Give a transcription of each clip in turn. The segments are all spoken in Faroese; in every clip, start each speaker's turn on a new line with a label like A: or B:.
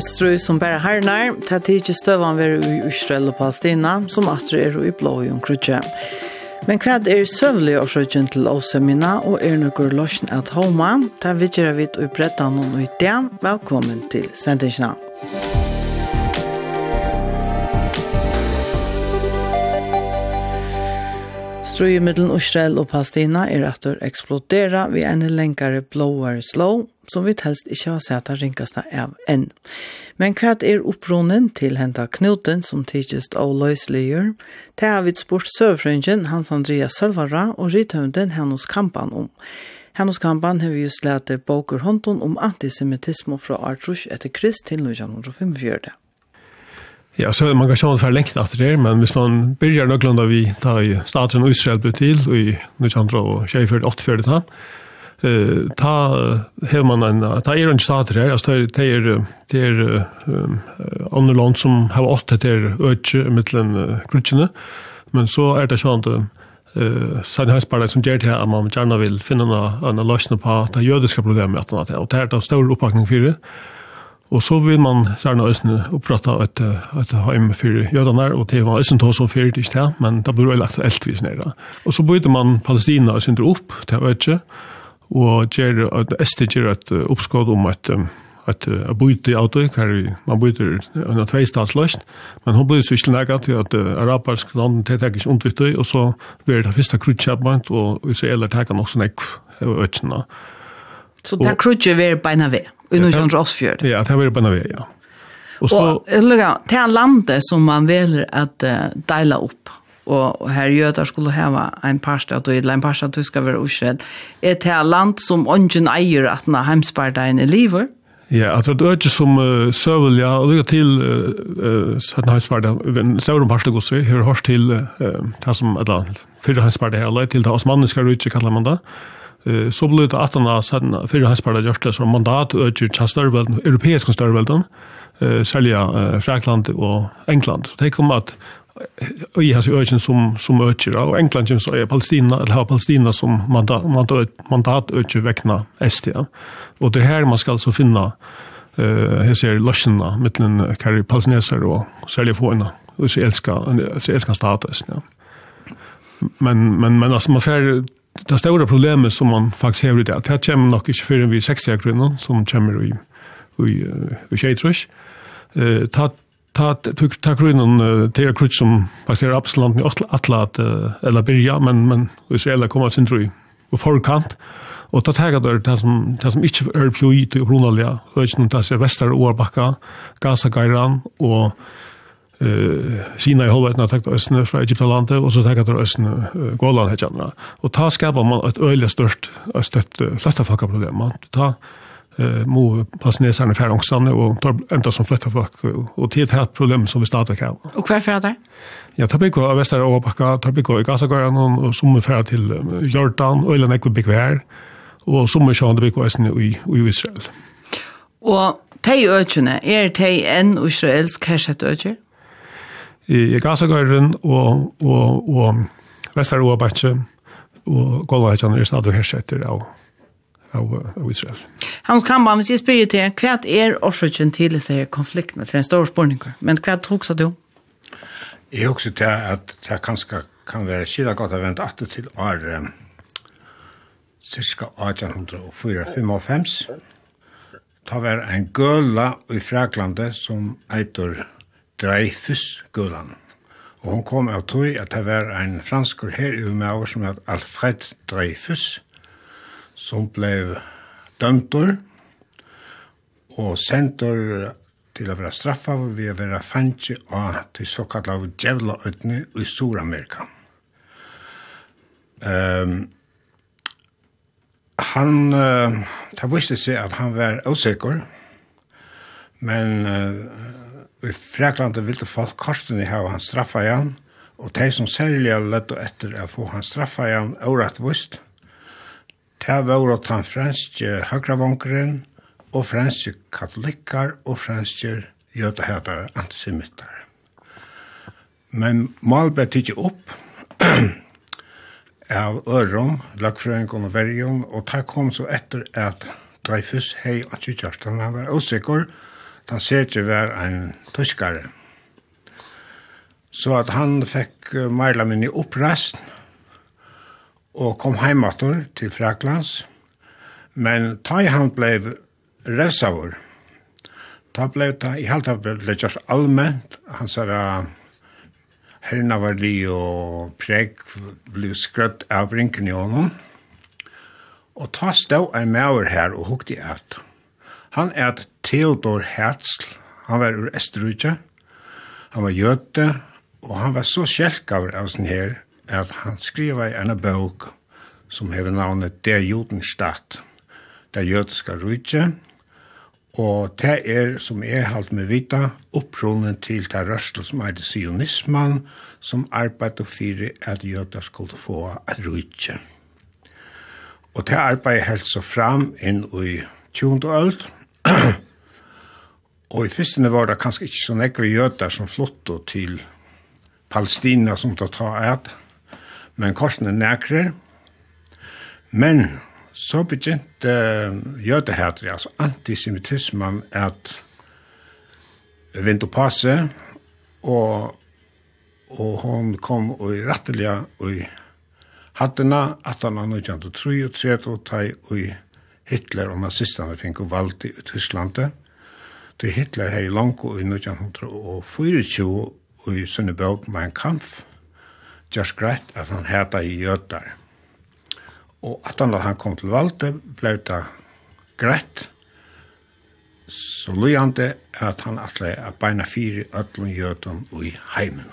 A: Et strøy som bare herner, til at ikke støvann være i Israel og Palestina, som atre er i blå i omkrutje. Men hva er søvlig årsøkjen til åsemina, og er noe løsjen at homa, til vi gjør vidt og brettan noen ut igjen. Velkommen til sendingen. Strøy middelen Israel og Palestina er at det eksploderer ved en lengre blåare slow, som vi helst ikke har sett av ringkasta av enn. Men hva er opprunnen til henta knuten som tidligst av løsligjør? Det har vi spurt søvfrøngen Hans Andreas Sølvara og rithøvden hennes kampan om. Hennes kampan har vi just lært boker hånden om antisemitisme fra Artrus etter Krist til 1945.
B: Ja, så man kan sjå for lengt etter det, men hvis man byrjar nøglunda vi tar i staten og Israel ble til, og i 1948 ta, eh ta hevur man en ta er ein statur her altså ta er ta er annar land som hava åtta til økje millan krutjene men så er det sjønt eh sann hesparla som gert her at man gjerne vil finne en løsning på det jødiske problemet at det er det stor oppakning för det Og så vil man særlig øsne opprette et, et heim for jødene, og det var øsne tog så fyrt ikke det, men det ble veldig aktuelt vis nere. Og så bøyde man Palestina og synder opp til Øtje, og gjør at æste gjør et oppskåd om at et, et bøyde av det, her man bøyde under tveistatsløst, men hun bøyde så ikke nægget til at arabarsk land tiltak ikke ondviktig, og så blir ta fyrsta krutskjapment, og israeler taka nokk sånn ek av Øtjene.
A: Så det krutskjøver beina ved? under i Rossfjord.
B: Ja, det var det på en ja. Og, så,
A: og lukka, det er landet som man velger at uh, deila opp, og, og her jøder skulle heva en parst, at du er en parst at du skal være uskjedd, er det er land som ånden eier at den heimsparteien er livet,
B: Ja, at det er ikke som uh, søvel, ja, og lykke til uh, Søtten Hanspartiet, Søvrum Parstegossi, hører hørs til uh, det som, eller, fyrre Hanspartiet, eller til det osmanniska rydtje, kallar man det, så ble det at han har fyrre hesparda gjort det som mandat øker til størrevelden, europeiske størrevelden, særlig Frakland og England. Det kom at i hans økjen som, som økjer, og England som så er Palestina, eller har Palestina som mandat, mandat, mandat økjer vekna ST. Og det her man skal så finna eh här ser lösna mellan Kari Palsneser och Sälje Fåna och så älskar så älskar status ja. Men men men alltså man får det stora problemet som man faktiskt har i det, det kommer nok ikke før vi 60 kroner som kommer i, i, i Kjeitrush. Eh, ta ta ta grunnen til krutch som passerer Absalon i Atlat eller Birja men men Israel kommer sin tro og forkant og ta tagga der det som det som ikke er pjoi til grunnalja og ikke noe det som er vestar Årbakka Gaza Gairan og eh sina i halvvetna takt östne fra Egyptalandet og så takt östne Golan hetjarna. Og ta skapar man et øyla størst støtt flestafakka problem. Ta eh mo pasnesarna fer ångsane og tar enda som flestafak og til et problem som vi startar kan.
A: Og kvar fer der?
B: Ja, ta bygg av Vestra og Bakka, ta bygg av Gasagøran og som fer til Jordan, øyla nekk bygvær og som er sjående bygg østne i Israel.
A: Og Tei økjene, er tei enn israelsk herset økjer?
B: i Gazagøyren og, og, og Vesteråbatsje og Golvajan er stadig hersetter av, av, av Israel.
A: Hans Kamban, hvis jeg spyrir til, hva er årsøkjen til disse konfliktene til en stor spørninger? Men hva tok du?
C: Jeg er til at det kanskje kan være skilja godt å vente at til år um, cirka 1845. Ta var en gøla i Fraglandet som eitur Dreyfus-gulan. Og hon kom av tog at det var en franskur her i Umeå som het Alfred Dreyfus, som blev dømtor og sendur til å være straffa ved å være fannsje av til såkalla av djevla øtne i Stor-Amerika. Um, han, uh, det visste seg at han var usikker, men uh, i Freklandet ville folk korsen i hava han straffa igjen, og de som særlig lett etter å få han straffa igjen, året vust, de var at han franske høyrevankeren, og franske katolikker, og franske jødeheter, antisemitter. Men Malberg tidsi opp, av Øron, Lakkfrøyngon og Verjon, og der kom så etter at Dreyfus hei at kjørtan, han var usikker, og Da ikke var en tyskare. Så at han fikk meila min i opprest og kom heimator til Fraklands. Men ta han blei revsavur. Ta blei ta i halta blei just allment. Han sa herrna var li og preg blei skrøtt av brinken i honom. Og ta stau en maur her og hukti i. Han er Theodor Herzl, han var ur Østerrike, han var jøte, og han var så kjelkaver av sin her, at han skriva i en bøk som hever navnet Der Judenstadt, Der Jødiska Rydtje, og det er, som jeg halte med vita, opprunnen til det rørstel som er det sionismen, som arbeidet for at jøder skulle få et rydtje. Og det arbeidet helt så fram inn i 20. ølt, og i fyrstene var det kanskje ikke så nekve jøter som flottet til Palestina som tar ta et, men korsene nekre. Men så begynte jødeheter, altså antisemitismen, at vint og passe, og, og hon kom og rettelig og hattena, at han var 1933, og tre og Hitler og nazistene fikk valgt i Tysklandet. Det Hitler hei langt i 1924 og i sønne bøk med en kamp. Just greit at han heta i jøtar. Og at han, han kom til valgte, ble det greit. Så lojante at han atle at beina fire ødlun jötum i heimen.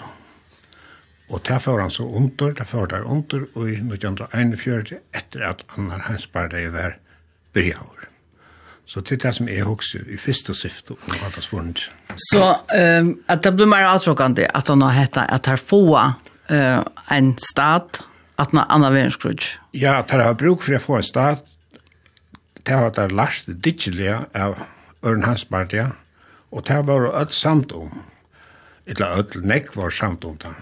C: Og det får han så under, det får han under, og i 1941, etter at Annar Hensberg det var byrjaur. Så det er det som er også i første syfte om hva det spørsmålet.
A: Så um, at det blir mer avtråkende at han har hettet at her få uh, en stad, at han har annet verdenskrig?
C: Ja, at han har bruk for å få en stad, det har vært last dittelige av Ørn Ørnhanspartiet, og det har vært ødt samt om, eller ødt nekk var samt om det,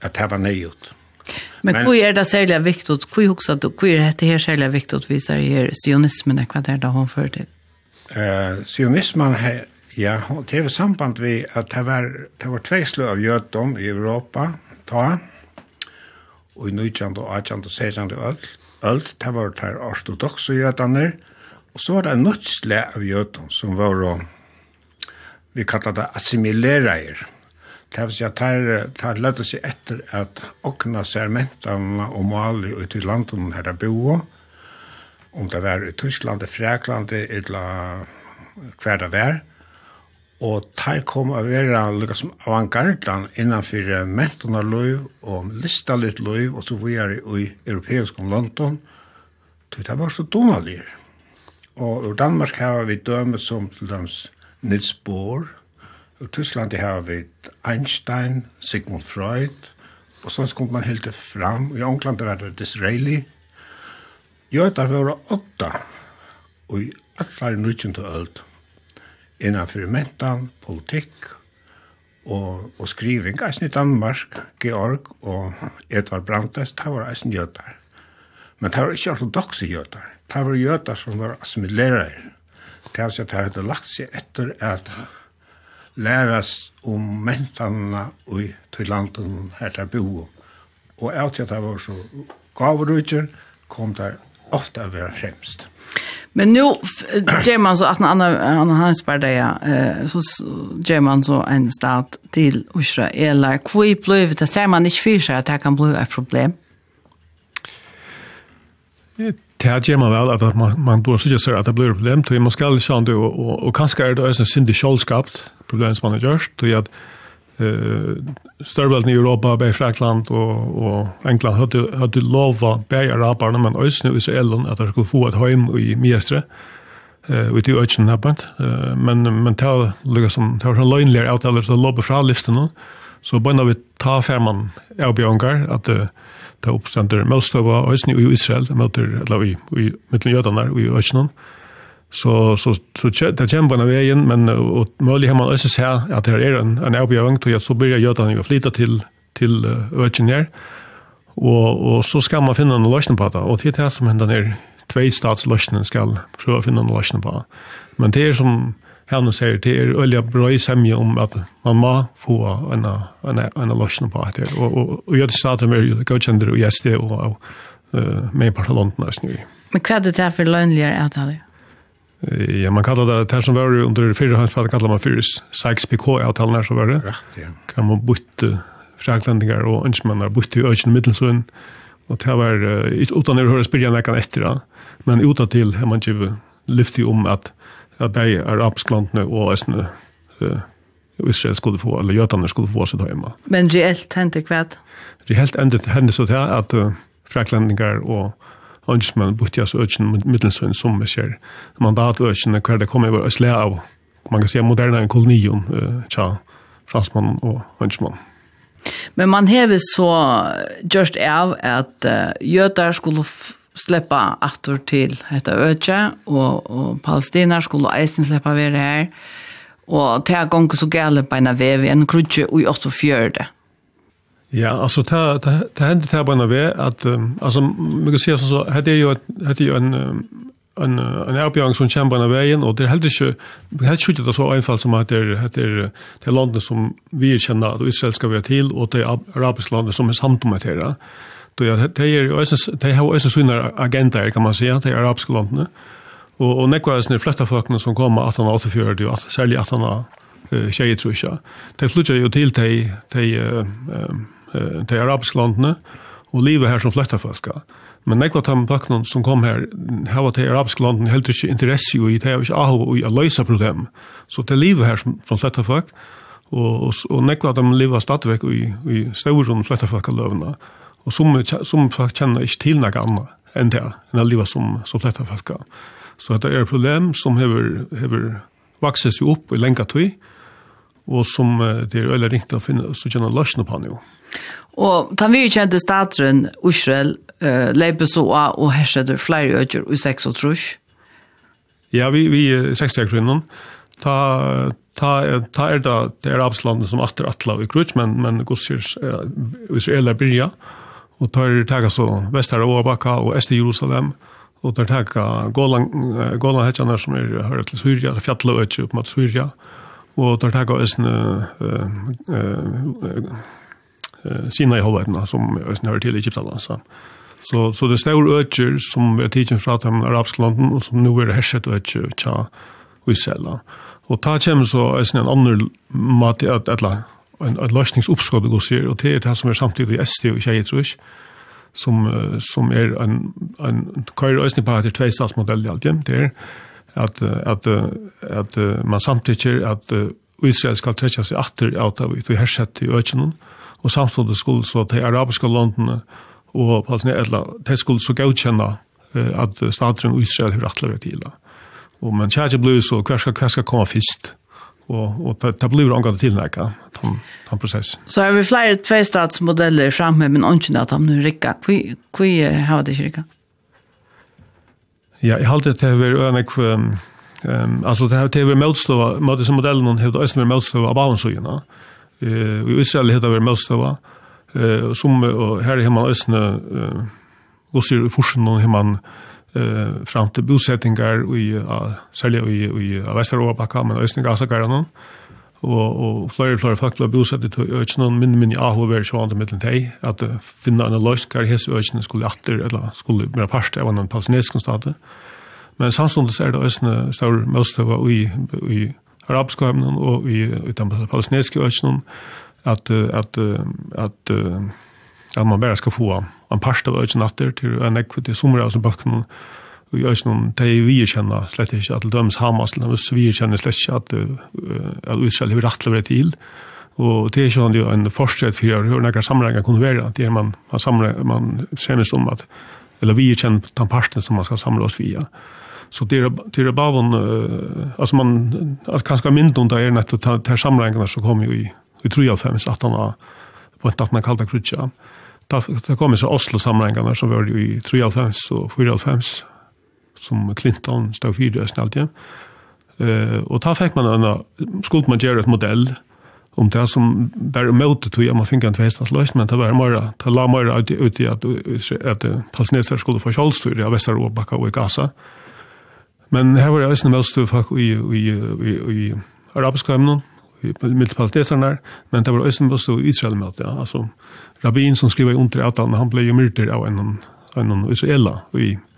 C: at det var nøyut. Mm
A: Men, hur är det särskilt viktigt? Hur också att hur är det här särskilt viktigt visar här sionismen är vad det där hon för det.
C: Eh sionismen här ja, det är samband vi att det var det var två slö av jødom i Europa ta och i nutjande och atjande och sejande öll öll det var det ortodoxa jötarna och så var det en nytt av jødom som var vi kallar det assimilerare Det vil si at det lette seg etter at åkna ser mentanene og mali ut i landen her er bo, om det var i Tyskland, i Frekland, eller hver det var, og det kom å være liksom avantgardan innanfor mentana løyv og lista litt løy, og så var i europeisk om London, så det var så donalir. Og i Danmark har vi døme som til dems Nils Bohr, I Tyskland har vi Einstein, Sigmund Freud, og sånn kom man helt fram. I England var det Disraeli. Gjøtar var åtta, og i allar nutjen til ølt. innanfor mentan, politikk og, og skriving. Eisen i Danmark, Georg og Edvard Brandes, det var eisen gjøtar. Men det var ikke ortodoxe gjøtar. Det var gjøtar som var assimilerere. Det er at det hadde lagt seg etter at lærast om mentanna i til landen her til bo. Og alt jeg var så gavrutjer, kom der ofte å være fremst.
A: Men nu ger man så att en annan annan hansbärdeja eh så ger man så en start till eller Kvui blev det ser man inte för sig att det kan bli ett problem.
B: Det ger man väl att man man då så just att det blir problem till man ska liksom det och och kanske är det ösen synd i skallskapt problem som man har gjort, og at eh störvelden i Europa, bei Frankland och och England hade hade lova bei Europa men ösnu Israelen att de skulle få ett hem i miestre Eh við det är öchen hänt. Eh men men ta lukar som ta som löjligare out eller så lobba fra listan Så bara vi ta färman Elbjongar att ta uppständer mest av ösnu i Israel mot eller i i mellan jötarna i öchnen. Eh Så så så det kommer på vägen men och möjligt har man också se att det är en en avbjörn till att så börjar göra att flytta till till Virginia. Och och så ska man finna en lösning på det och det här som händer ner två statslösningen ska pröva finna en lösning på. Men det är som han säger det är olja bra i sämja om att man må få en en en lösning på det och och och jag startar med godkänder och gäster och eh med på London nu.
A: Men kvad det är för lönligare att ha det.
B: Ja, man kallar det här som var under fyra hans fall, kallar man för Sykes-PK-avtalen här som var det. Rätt, ja. Kan man bytte fräklandningar och inte man har bytte i ökning i mittelsund. Och det här var, utan att höra spyrjan veckan efter det. Men utan till har man ju lyft om att att det är Arabsklantna och Östnö. Israel skulle få, eller Götander skulle få sitt hemma.
A: Men reellt hände kvad?
B: Reellt hände så här att fräklandningar och Anders man bort jag oss öken mittelsön som vi ser. Mandat hver det kommer vara øsle av. Man kan säga moderna kolonion eh tja fransman och Hansman.
A: Men man hever så just av att uh, jötar skulle släppa attor till detta öke och, och palestinier skulle eisen släppa vara här. Och ta gång så gäller på en väv en krutje och åt fjärde.
B: Ja, alltså ta ta ta hände ta bara vi att alltså man kan säga så hade ju hade ju en en en erbjørn som kommer på veien, og det er helt inte helt skjuter det så enkelt som at det er, det er, det er landet som vi kjenner at Israel skal være til, og det er arabiske landet som er samt om att det då jag det är det har också såna agenter kan man säga det arabiska landet och och nekva är flytta folken som kommer 1884 och särskilt 18 tjejer tror jag. Det flyttar ju till till till til arabiske landene, og livet her som flytta folk. Men nekva tam baknon som kom her, hava til arabiske landen helt ikke interesse i, det har ikke ahu i a løysa problem. Så det er livet her som, flytta folk, og, og, og nekva tam liva stadigvæk i, i støvur som fletta folk av løvna. Og som, som folk kjenner ikke til noe annet enn det, enn det livet som, som fletta folk. Så det er et problem som hever, hever vakses jo opp i lenge tid, og som det er veldig ringt å finne, så kjenner løsene på han jo.
A: Og da vi kjente stateren, Israel, uh, leipet så av og hersetter flere øyder i seks og trus.
B: Ja, vi, vi er seks og kvinnen. Ta, ta, ta er det, det er Absalom som atter atla i krutsk, men, men gosser uh, Israel er byrja, og tar er tega så vestar og Åbaka og Esti Jerusalem, og tar tega Golan, Golan som er høyre til Syria, fjallet og øyder opp mot Syria, og Og der tar jeg en sina i hovedene, som jeg hører til i Egyptaland. Så, så, så det er store øker som er tidsen fra de arabiske landen, og som nå er det herset øker tja Israela. Og ta kommer så en annen måte at etla, en, en løsningsoppskott, går sier, og det er det som er samtidig ST og tjei, tror jeg, som, som er en, en køyre øsning på etter tve statsmodell i alt hjem, det er at, at, at, at man samtidig at Israel skal trekja seg atter av det hersett i økjenen, og samtidig skulle så de arabiske landene og palestinella, de skulle så godkjenne at staten Israel har atler til det. Og men kjærlig blir så hver skal, hver skal komme først og og ta blir angående til nekka, tom tom process.
A: Så er vi flere två stadsmodeller framme men inte at de nu rycka. Kvi kvi har det rycka.
B: Ja, jeg halte det over ønek, um, um, altså det har over motstøva, mot disse modellen har det også vært motstøva av Balansøyene. Uh, I Israel har det vært motstøva, uh, som, og her har man også, uh, også i forsen har man uh, fram til bosettingar, i, uh, særlig i, i, i Vesteråbakka, men også i Gazagarene, og og og flere flere fakler bosett i økene min min ahlover så andre mittlen tei at finne en løsning hva hese økene skulle atter eller skulle mer parste av en palestinsk stat men samtidig er det økene stor mest av i i arabiske økene og i i den palestinske økene at at at at man bare skal få en parst av økene atter til en ekvitt i sommer av bakken og jeg synes noen, de vi kjenner slett ikke at dømes Hamas, vi kjenner slett ikke at, at Israel har rett til å være til, og det er ikke sånn en forskjell for å høre noen sammenhenger kunne være, det er man, man, samler, man ser senest om at, eller vi kjenner den parten som man skal samle oss via. Så det er, det er bare en altså man at kanskje mindre under är netto tar til sammenhengene som kommer ju i i tror jag fem att han på ett annat kallt da Där kommer så Oslo samlingarna som var i 3 och 5 och 4 och 5 som Clinton stod fyrir östen alltid. Uh, og ta fikk man en, skuld man gjøre et modell om det som bare møte tog at man fikk en tvehestans løs, men det var mer, det la mer ut i at, at, palestinister skulle få kjølstyr i Vesteråbakka og i Gaza. Men her var det også en møtstøy folk i, i, i, i, i arabiske emnen, mittpalestinerne, men det var også en i Israel møte. Ja. Altså, rabbin som skriver under avtalen, han ble jo myrter av en, en israela i Israel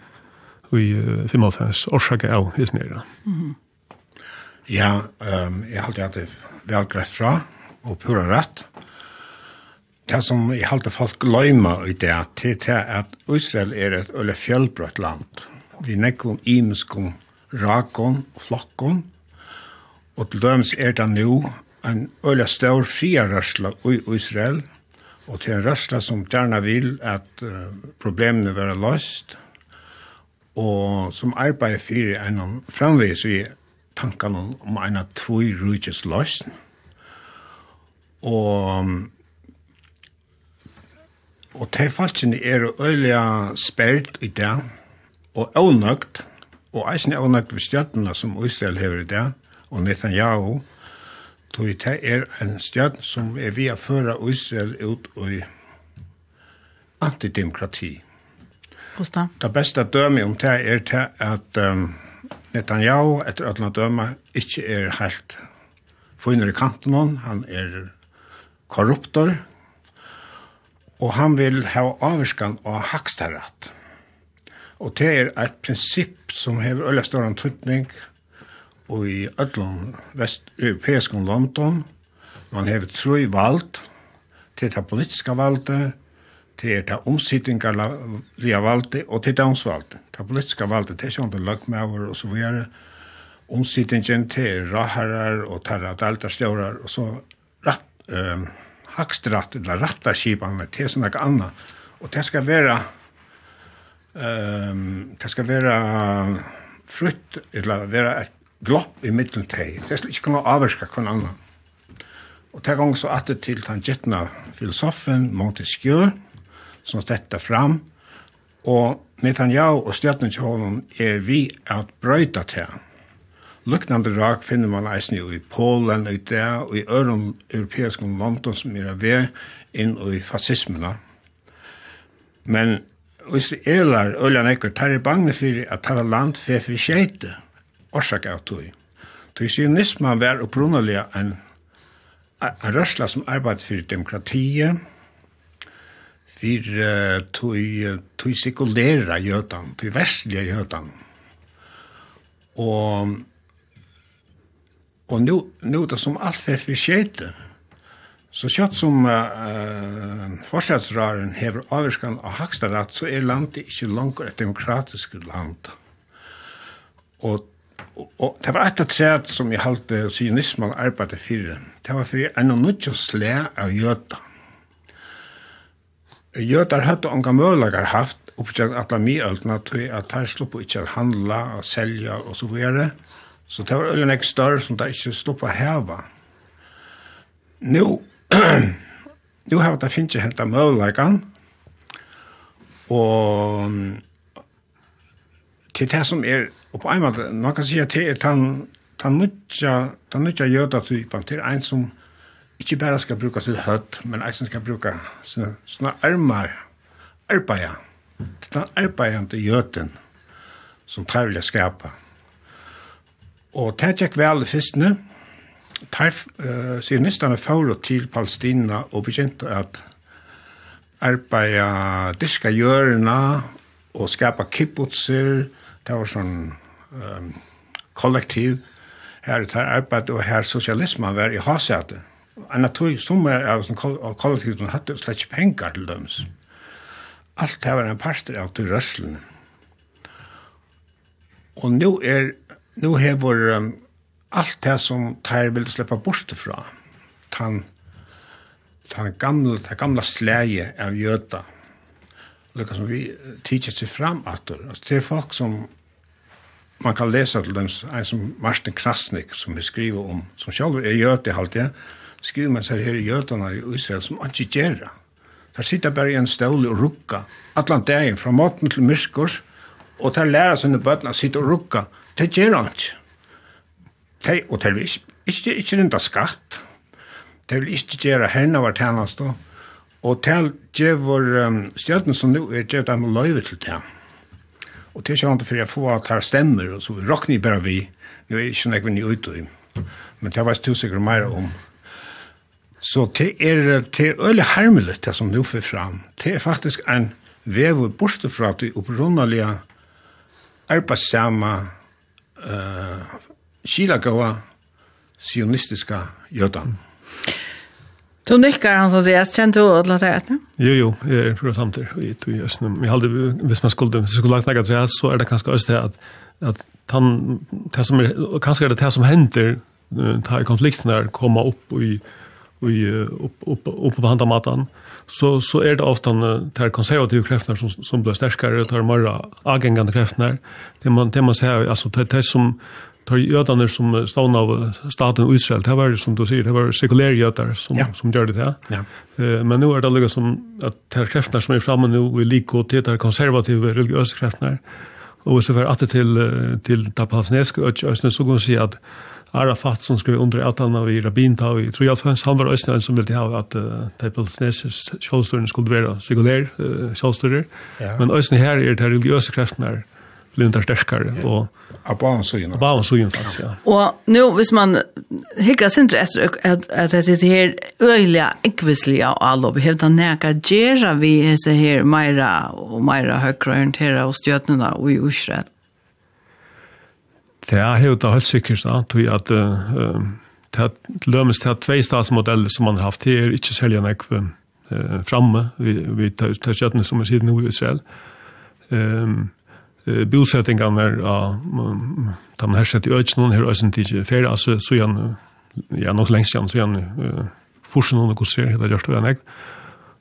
B: i 95 årsaka av hisnera. Mm.
C: Ja, um, jeg jag at det er välgrätt fra och pura rätt. Det som jeg halte folk gløyma i det till att Israel är ett eller fjällbrött land. Vi nekon imeskom rakon og flokkon. Og til dømes er det nå en øle stør fria rørsla i Israel, og til en rørsla som gjerne vil at uh, problemene være løst, og som arbeider for en framvis i tankan om en av to rujtjes løsning. Og og de falskene er øyla spelt i det, og avnøgt, og eisen er avnøgt ved stjøttene som Israel hever i det, og Netanyahu, tog det er en stjøtt som er via føre Israel ut i antidemokrati.
A: Hvordan?
C: Det beste dømme om det er til at um, Netanyahu, etter at han dømme, ikke er helt funnet i kanten. Han er korruptor, og han vil ha avskan av hakstarat. Og det er et prinsipp som hever øyla stor antutning og i ødlån vest-europeisk London. Man hever tro i vald til det politiske valget, det er det omsittingarlige valget, og det er domsvalget. Det politiske valget, det er ikke under løgmaver og så videre. Omsittingen, til raharar og tarradaltarstjørar, og så rett, um, hakstratt, eller rattarskipene, til er sånn noe annet. Og det skal være, um, det skal være frutt, eller være et glopp i middelen til. Det skal ikke kunne avvarska kun annan. Og det er gong så atter til den gittna filosofen Montesquieu, som stetta fram, og Netanyahu og Stjøtnenskjålen er vi at brøyta til. Luknande rak finner man eisen i Polen, i det, og i øren europeiske London som er ved inn i fascismene. Men Israelar, Øljan Eker, tar i bangne for at tar land for for skjeite, orsak av tog. Tog sionismen var opprunnelige en, en rørsla som arbeid for demokratiet, fyrir tui, tui sekulera jødan, tui verslige jødan. Og, og nu, nu det som alt fer fyrir skjete, så kjøtt som uh, forsetsraren hever avvirskan av Hakstarat, så er landet ikke langt et demokratisk land. Og Og det var et av træet som jeg halte sionismen arbeidet for. Det var for en og nødja slæ av jødan Jötar hadde unga mølagar haft uppgjørt alla miøldna til at her sluppa ikkje å handla, å selja og så videre. Så det var øyne ekki større som det ikkje sluppa heva. Nå, nu har det finnst henta mølagan, og til det som er, og på en måte, man kan si at det er den nutja, den nutja jødatypen, det er en som ikke bare skal bruke sitt høtt, men eisen skal bruke sine, sine armer, arbeidet, den arbeidende gjøten som tar vil skapa. Og det gikk vel i fyrstene, tar uh, sionisterne for til Palestina og begynte at arbeide diska hjørna og skapa kibbutser, det var sånn um, kollektiv, her tar arbeid og her sosialismen var i hasetet en Anna tog er av sånn kollektiv som hadde slett ikke penger til dem. Alt det var en parster av til røslene. Og nå er, nå hever um, alt det som tar vil slippe bort fra, tan, tan gamle, tan gamle sleie av jøta, lukka som vi tidser seg fram atur. Altså, det er folk som man kan lesa til dem, en som Martin Krasnik, som vi skriver om, som sjálfur er jøte i halvtida, skriver man seg her i jødene i Israel som ikke gjør det. Der sitter bare i en stål og rukka. Atlan dagen fra måten til myrkors, og der lærer sine bøtene å sitte og rukka. Det gjør han ikke. De, og det vil ikke, ikke, ikke rinda skatt. Det vil ikke gjøre henne var tjenest. Og det gjør um, stjøten som nå er gjør dem løyve til det. Og det er ikke annet for jeg får at her stemmer, og så råkner jeg bare vi. Nå er ikke noe vi er ute i. Men det var jeg tusikker mer om. Så det er, det er øyelig hermelig det som nå får fram. Det er faktisk en vever borte fra de opprunnelige arbeidsamme uh, kilagåa sionistiske jødene.
A: Du nickar han som säger, känner du åt låta det.
B: Jo, jo, jag är för samt. Vi tog just nu. Vi hade, hvis man skulle, skulle lagt något så är det kanske öst det att, att han, det som är, kanske är det här som händer, ta i konflikten där, komma upp i i upp upp upp på handa matan så så är det ofta de konservativa krafter som som blir starkare tar mera agengande krafter det man det man säger alltså det det som tar jötarna som står av staten Israel det var som du säger det var sekulära jötar som ja. som gjorde det ja. Eh men nu är det lika som att de krafterna som är framme nu är lika åt de konservativa religiösa krafterna och så för att till till ta palestinska och så går sig att Arafat som skrev under at han var i Rabintau i Trojafans, han var østnøyen som ville ha at uh, de palestineses kjølstøyene skulle være sekulær uh, kjølstøyer, ja. men østnøyen her er de religiøse kreftene
C: blir inte starkare
B: och Abbansyn. Abbansyn faktiskt, ja.
A: Och nu hvis man hickar sin rätt att att det är här öliga ekvisliga och alla behöver näka gera vi så här mera och mera högre orientera och stötna och i ursrätt
B: Det er helt og helt sikkert, da, tog at uh, det lømmes til at tvei statsmodeller som man har haft her, ikke selger nek uh, framme, vi, vi tar, tar kjøttene som er siden i Israel. Um, uh, bosettingene er, uh, da man her sett i øyne, her øyne til ferie, altså så igjen, ja, nok lengst igjen, så igjen, uh, fortsatt noen kurser, det gjør det nek.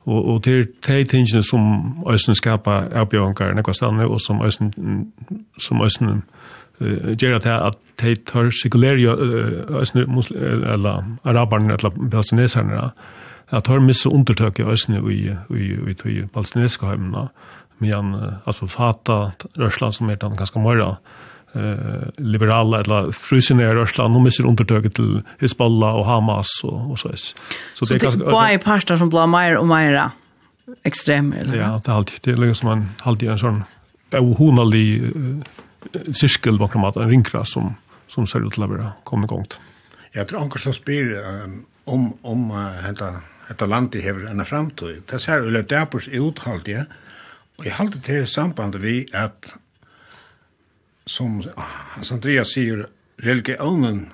B: Og, og det er de tingene som øyne skaper avbjørnger nekva stedene, og som øyne, som øyne, gjør at at de tar sekulære eller araberne eller palestineserne at de har misse undertøk i øsne i, i, i, i i palestinesiske heimene med en altså Fata, Røsland som er den ganske mye eh, liberala eller frusinere Ryssland nu missar undertöget till Hezbollah och Hamas och och så. Så,
A: så det är ganska Så det er som blir mer och mer extrem eller?
B: Ja, det är alltid, det är liksom man alltid en sån avhånelig uh, cirkel bakom att en rinkra som som ser ut att vara kommer igång.
C: Jag tror anker som spyr um, om om detta uh, detta land i hever en framtid. Det ser ju det är uthalt ja. Och jag håller till sambandet vi att som Hans Andreas säger religionen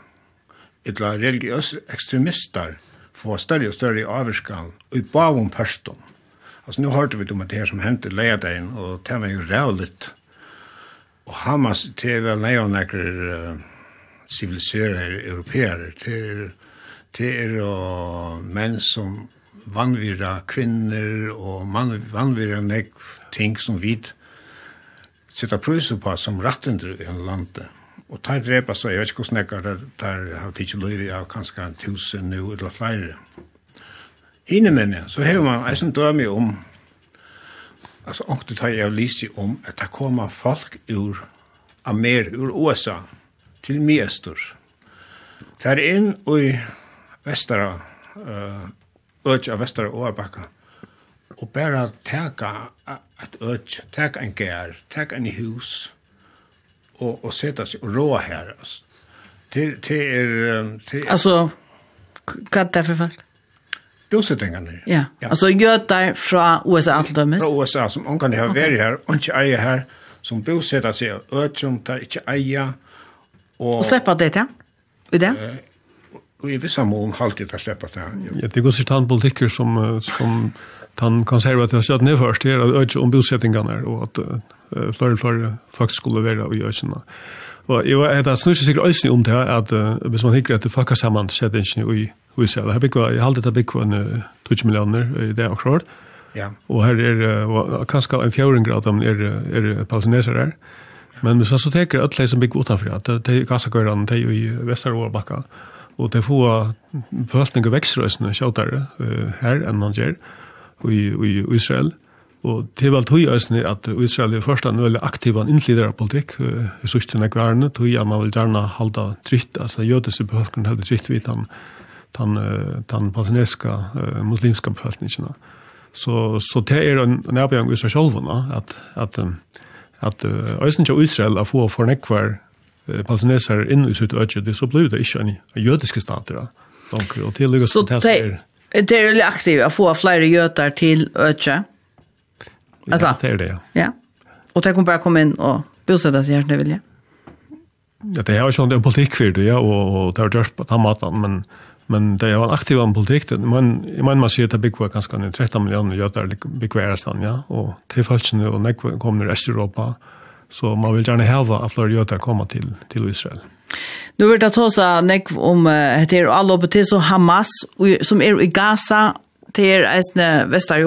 C: eller religiösa extremister får större och större avskan och i bavom pörstom. Alltså nu hörde vi om det här som hänt i leden och det var ju rävligt Og Hamas, det er vel og nekker civilisere europeere, det er, det er menn som vanvira kvinner og man, vanvira nek ting som vi sitter prøyser på som rattender i landet. Og tar drepa så, jeg vet ikke hvordan jeg har der har tidsi løyvi av kanskje tusen nu eller flere. Hine menn, så hever man eisen dømi om altså ångte tar jeg lyst om at det kommer folk ur Amerika, ur USA, til Miestor. Det er inn i Vestara, uh, øtje av Vestara Årbakka, og bare teka et øtje, teka en gær, teka en hus, og, og seta seg og råa her. Altså. Til, det er... Til...
A: altså, hva er det for folk?
C: bosettingene.
A: Ja. ja, altså gjøter fra USA til dømes?
C: Fra USA, som omkring har vært her, og ikke eier her, som bosetter seg, og øtjom der ikke eier. Og,
A: og slipper det til? I det?
C: Og i vissa mån halte det släppt det.
B: Ja, det går sig till politiker som, som den konservativa stöden är först. Det är att öka om bosättningarna och att uh, flera flere faktiskt skulle være i økene. Og jeg vet att snurr sig säkert ökning om det at uh, hvis man hikker etter det fuckar samman sättningen i vi ser det här byggva, jag har alltid byggva en 20 miljoner i det och klart. Ja. Och här är kanske en fjärring grad om är är palestinesare där. Men hvis så teker alle som bygger utenfor, at de gassakørene, de i Vesterålbakka, og det får forvaltning av vekstrøsene kjøtere her enn han gjør, i i Israel. Og det er vel tog øsne at Israel er først en veldig aktiv innflyder av politikk, i sørste nekværende, tog at man vil gjerne halda tritt, altså jødeste befolkningen halda tritt vidt han den, den palestinska uh, muslimska befolkningen. Så, så det er en, en avgjeng i seg selv, at, at, at uh, Øysen til Israel er få fornekvar uh, palestinesere inn i sitt øyne, det så ble det ikke en jødiske stater. Donker, og til,
A: så det er, det er veldig aktivt å få flere jøder til øyne?
B: Altså, ja, det er det, ja.
A: ja. Og det kan bare komme inn og bosette seg hjertene vilje?
B: Ja, det er jo ikke en politikk for det, ja, og, og det har gjort på den maten, men Men det var en aktiv en politik. Men jag menar man ser at det bygger ganske nu 13 miljoner götar byggvar stan, ja. Och til falskene och när kommer det Östeuropa. Så man vill gärna heve at flere götar komma till, till Israel.
A: Nu vil det ta sig nekv om det alle oppe til så Hamas som är i Gaza det er eisne Vestar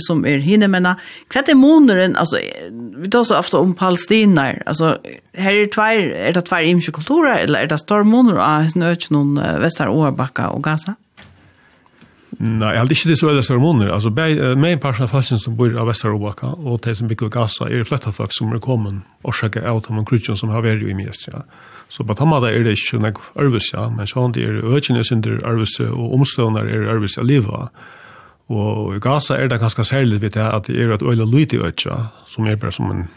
A: som er hinne, men hva er måneren, altså, vi tar så ofte om Palestina, altså, her er, tver, er det tvær imske kulturer, eller er det større måneder av eisne økje noen Vestar Årbakka og Gaza?
B: Nei, jeg hadde ikke det så veldig større måneder. Altså, med en person av falsen som bor av Vestar Årbakka, og de som bygger Gaza, er det flett folk som er kommet, og sjekker av de krutjen som har vært i mest, ja. Så på tamma er det ikke noe arvelse, ja, men sånn det er økene sin der arvelse, og omstående er arvelse av livet, Og i Gaza er det ganske særlig vidt jeg at det er et øyla lydig øyla, som er bare som en,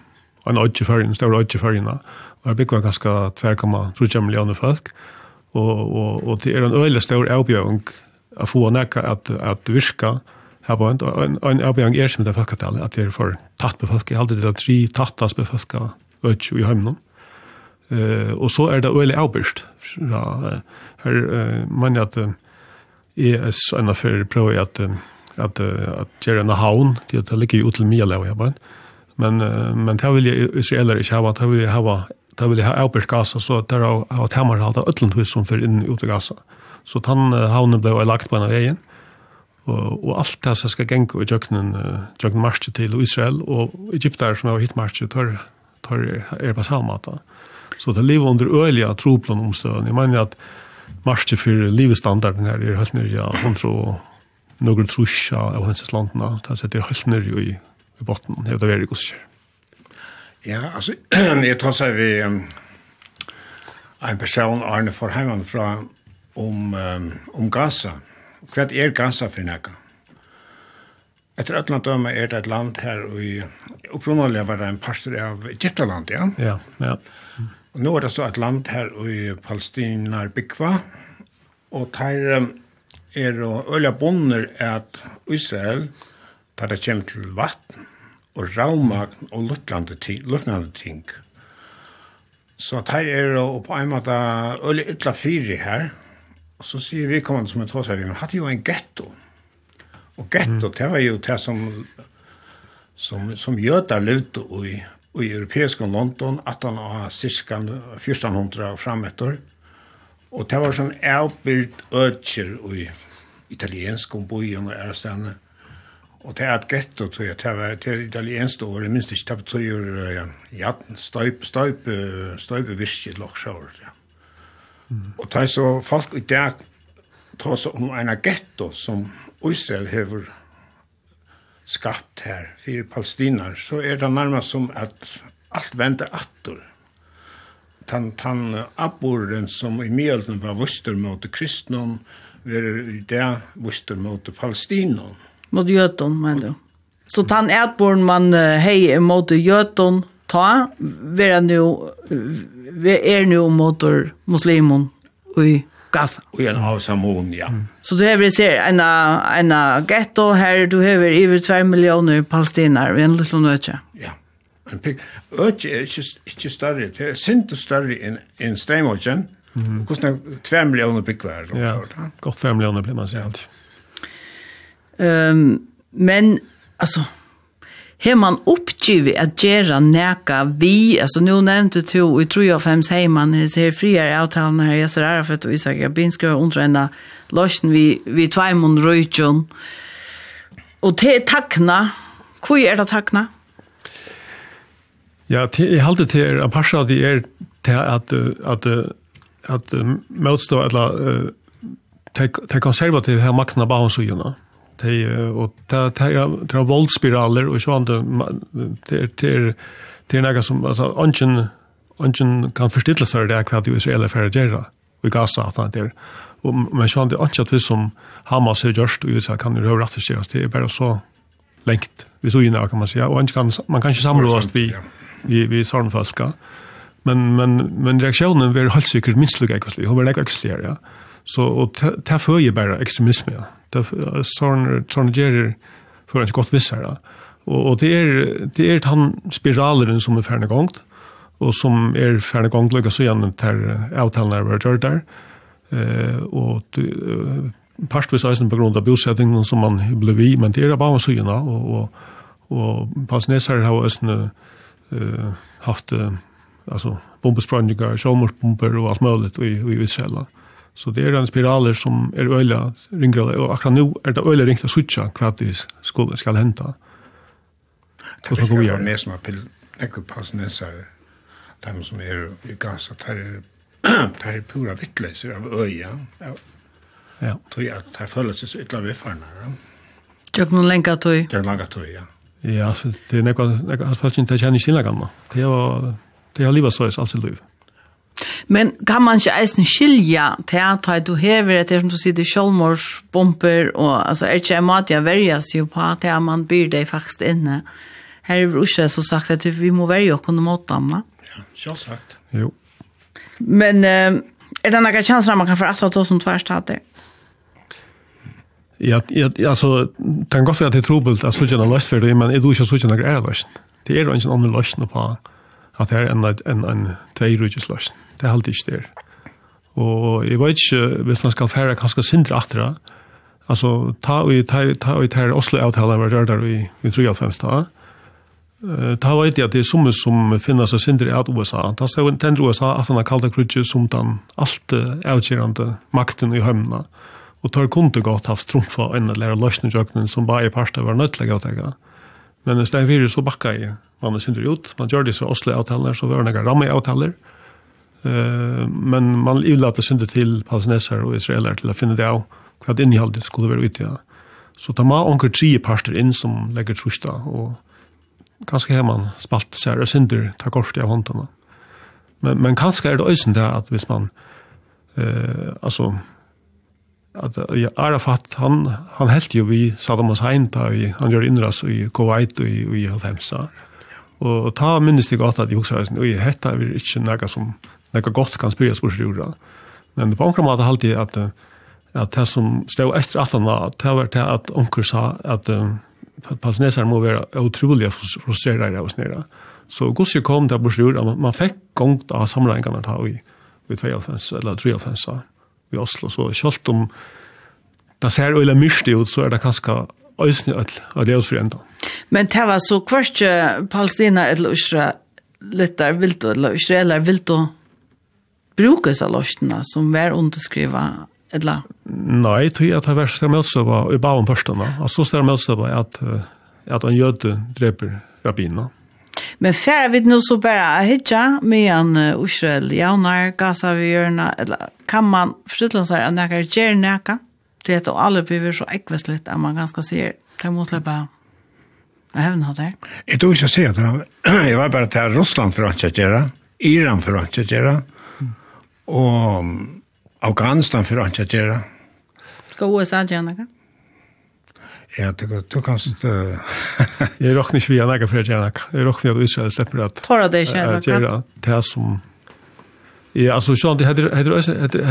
B: en øyla førjen, større øyla førjen. Og det er bygget ganske 2,3 millioner folk. Og, og, og det er en øyla større avbjøring å få nekka at, at virka her på en, en en avbjøring er som det er folketallet, at det er for tatt befolka, jeg har alltid det er tre tattas befolka øyla i heimnum. Uh, og så er det øyla avbjørst. Ja, her uh, man at uh, ES enn fyrir prøy at uh, att at gjøre en havn till att ligga ut till mye och bara. Men men det vill ju israeler ikke ha att jeg ha det vill ha oppe Gaza så där har att alt av öllent hus som för in ut i Gaza. Så han havnen blev lagt på en vägen. Och og allt det som ska gänga i jöknen jöknen marsch till Israel och Egypten som har hit marsje, tar tar er på samma Så det lever under öliga troplån om Jeg mener at att marsch för livsstandarden här är helt nere ja, hun tror, några trusja av hans landna, ta er det helt nere i, i botten, det er det veldig.
C: Ja, altså, jeg tar seg vi um, en person, Arne Forheimann, fra om, um, om Gaza. Hva er Gaza for nekka? Etter et land døme er det et land her, og opprunnelig var det en pastor av Egyptaland, ja?
B: Ja, ja.
C: Og nå er det så et land her i Palestina, Bikva, og tar um, er å øyla bonner at Israel, tar det kjem til vatten, og raumagn og lukknande ting. Så at her er å på en måte øyla ytla fyri her, og så sier vi kommande som en tås her, vi hadde jo en ghetto. Og ghetto, det var jo det som, som, som jødar levde i, i europeiske London, at han har cirka 1400 og frametter, Og det var sånn avbyrd øtjer i italiensk om bojen og ærestene. Og det er et getto, tror jeg. Det var til italiensk år, jeg minst ikke, det betyr ja, støype, støype, støype virke til Ja. Mm. Og det er så folk i dag tar seg om en getto som Israel hever skapt her, fyrir palestiner, så er det nærmest som at alt venter atter. Mm tan tan abboren som i mjölden var vuster mot kristnon ver i det vuster mot palestinon
A: mot jöton men då så tan ätborn man hej mot jöton ta vera nu ver er nu mot muslimon i Gaza.
C: Och en av Samon, ja. Mm.
A: Så du har ser en en ghetto här du har över 2 miljoner vi i en liten öde.
C: Ja en pikk. öch er ikke, ikke større, det er sint og større in in Steinmodgen. Mm. Hvordan er 2 millioner var så
B: Ja, godt 2 millioner blir man sent.
A: Um, men, alltså Her man oppgivet at gjøre næka vi, altså nå nevnte du, i tror jeg fem sier man ser friere avtalen her, jeg Yasser Arafat og Isak Rabin skal undre en løsken vi, vi tveimund røytjon. Og til takna, hvor er det takna?
B: Ja. Ja, jeg halte til er, at parsa det er til at, at, at, at motstå, eller til konservativ her makten av bahansugene. Og til er voldspiraler, og så andre, til er nega som, altså, ønsken, ønsken kan forstille seg det hva det Israel er ferdig gjøre, og i Gaza, at det er. Og, men så andre, ønsken at vi som Hamas har gjørst, og USA kan jo rett og slett, det er bare så lengt, vi så inne, kan man si, og ønsken, man kan ikke samrådast vi, ja vi vi sarmfalska. Men men men reaktionen var helt säkert minst lika egentligen. Hon var lika extrem, ja. Så och ta ju bara extremism. Ja. Det sån sån ger för ett gott vissar. Ja. Och och det är det är han spiralen som är färdig gång och som är färdig gångt lyckas så igen där avtalna var där. Eh och partvis eisen på grund av bosättningen som man blev i, men det er bare syna, og, og, og pastnesar har eisen uh, haft uh, alltså bombesprängningar, självmordsbomber och allt möjligt i, i Israel. Så det är en spiraler som är öliga ringrade och akkurat nu är det öliga ringrade switcha kvart det skulle ska hända.
C: Det ska gå mer som apel ekopassnäsare. De som är i Gaza tar tar pura vittlöser av öja. Ja.
B: Ja.
C: Tror jag att här följer sig så illa viffarna.
A: Jag kan länka tog.
C: Jag kan länka tog, ja.
B: Ja, så det er nekva, nekva, at folk ikke kjenner sinne gamle. Det er, det er livet søys, alt i liv.
A: Men kan man ikke eisen skilja til at du hever etter som du sier sjølvmordsbomber og altså er ikke en mat jeg verjas jo på at man byr deg faktisk inne. Her er Russia så sagt at vi må verja okkur kunne mot dem.
C: Ja, selvsagt.
B: Jo.
A: Men eh, er det noen kjanser man kan få at det som tvers tatt?
B: Ja, ja, altså, det kan godt være at det er trobult at slutjen er løst for det, men er du ikke slutjen er er løst? Det er jo ikke en annen løst på at det er en, en, en tveirugjes løst. Det er alltid ikke det. Og jeg vet ikke, hvis man skal fære kanskje sindre atra, altså, ta og ta, ta, ta, ta Oslo-avtalen var rørder i, i 93 da, Ta vet jeg at det er summe som finner seg sindri av USA. Ta stod en tendre USA at han har kallt det krutje som den alt avgjørende makten i hømna. Uh, Og tar kunde godt haft trumfa enn at lære løsningsjøknen som bare i parster var nødtlegg å tenke. Men i stedet fyrir så bakka jeg man synder ut. Man gjør disse Oslo-avtaler, så var det noen ramme-avtaler. Uh, men man ivlater synder til palestineser og israeler til å finne det av hva det innholdet skulle være ute. Så tar man onker tre parster inn som legger trusta, og kanskje har man spalt seg og synder ta korset av håndene. Men, men kanskje er det også det at hvis man, uh, altså, at ja, Arafat han han helt jo vi Saddam Hussein da, vi, han gjør innras i Kuwait og i i Helfemsa. Og ta minnes det godt at jo så og hette vi ikke noe som noe godt kan spyrre spørsmål jorda. Men på omkring måte halte jeg at at det som stod etter at han var, det var det at onkel sa at palestinesere må være utrolig frustrerere av oss nere. Så gos jo kom til Borsjord, man man fikk gongt av samlingene ta i, i 2.5 eller 93 i Oslo. Så kjølt om det ser øyla mystig ut, så er det kanskje øyne av det oss for enda.
A: Men det var så kvart palestiner eller israelitter vil du, eller israeler vil du bruke seg løsene som var underskrivet eller?
B: Nei, tog jeg at det var større møtstøver i baven førstene. Altså større møtstøver at, at en jøde dreper rabbinene.
A: Men færre vi nå så bara hitja med en uh, Israel jaunar gasa vi gjørna, eller kan man fritlandsar at nekar gjer neka? Det er at alle blir så ekvestligt at man ganske sier, det må släppa av hevn av det.
C: Jeg tror ikke å si at jeg var bare til Russland for å ikke gjøre, Iran for å ikke gjøre, og Afghanistan for å ikke gjøre.
A: Skal USA gjøre noe?
C: Ja, du, du kan inte...
B: jag råkar inte via några fler gärnak. Jag råkar inte att Israel släpper att...
A: Tar det gärnak?
B: Att det här som... Ja, alltså så det heter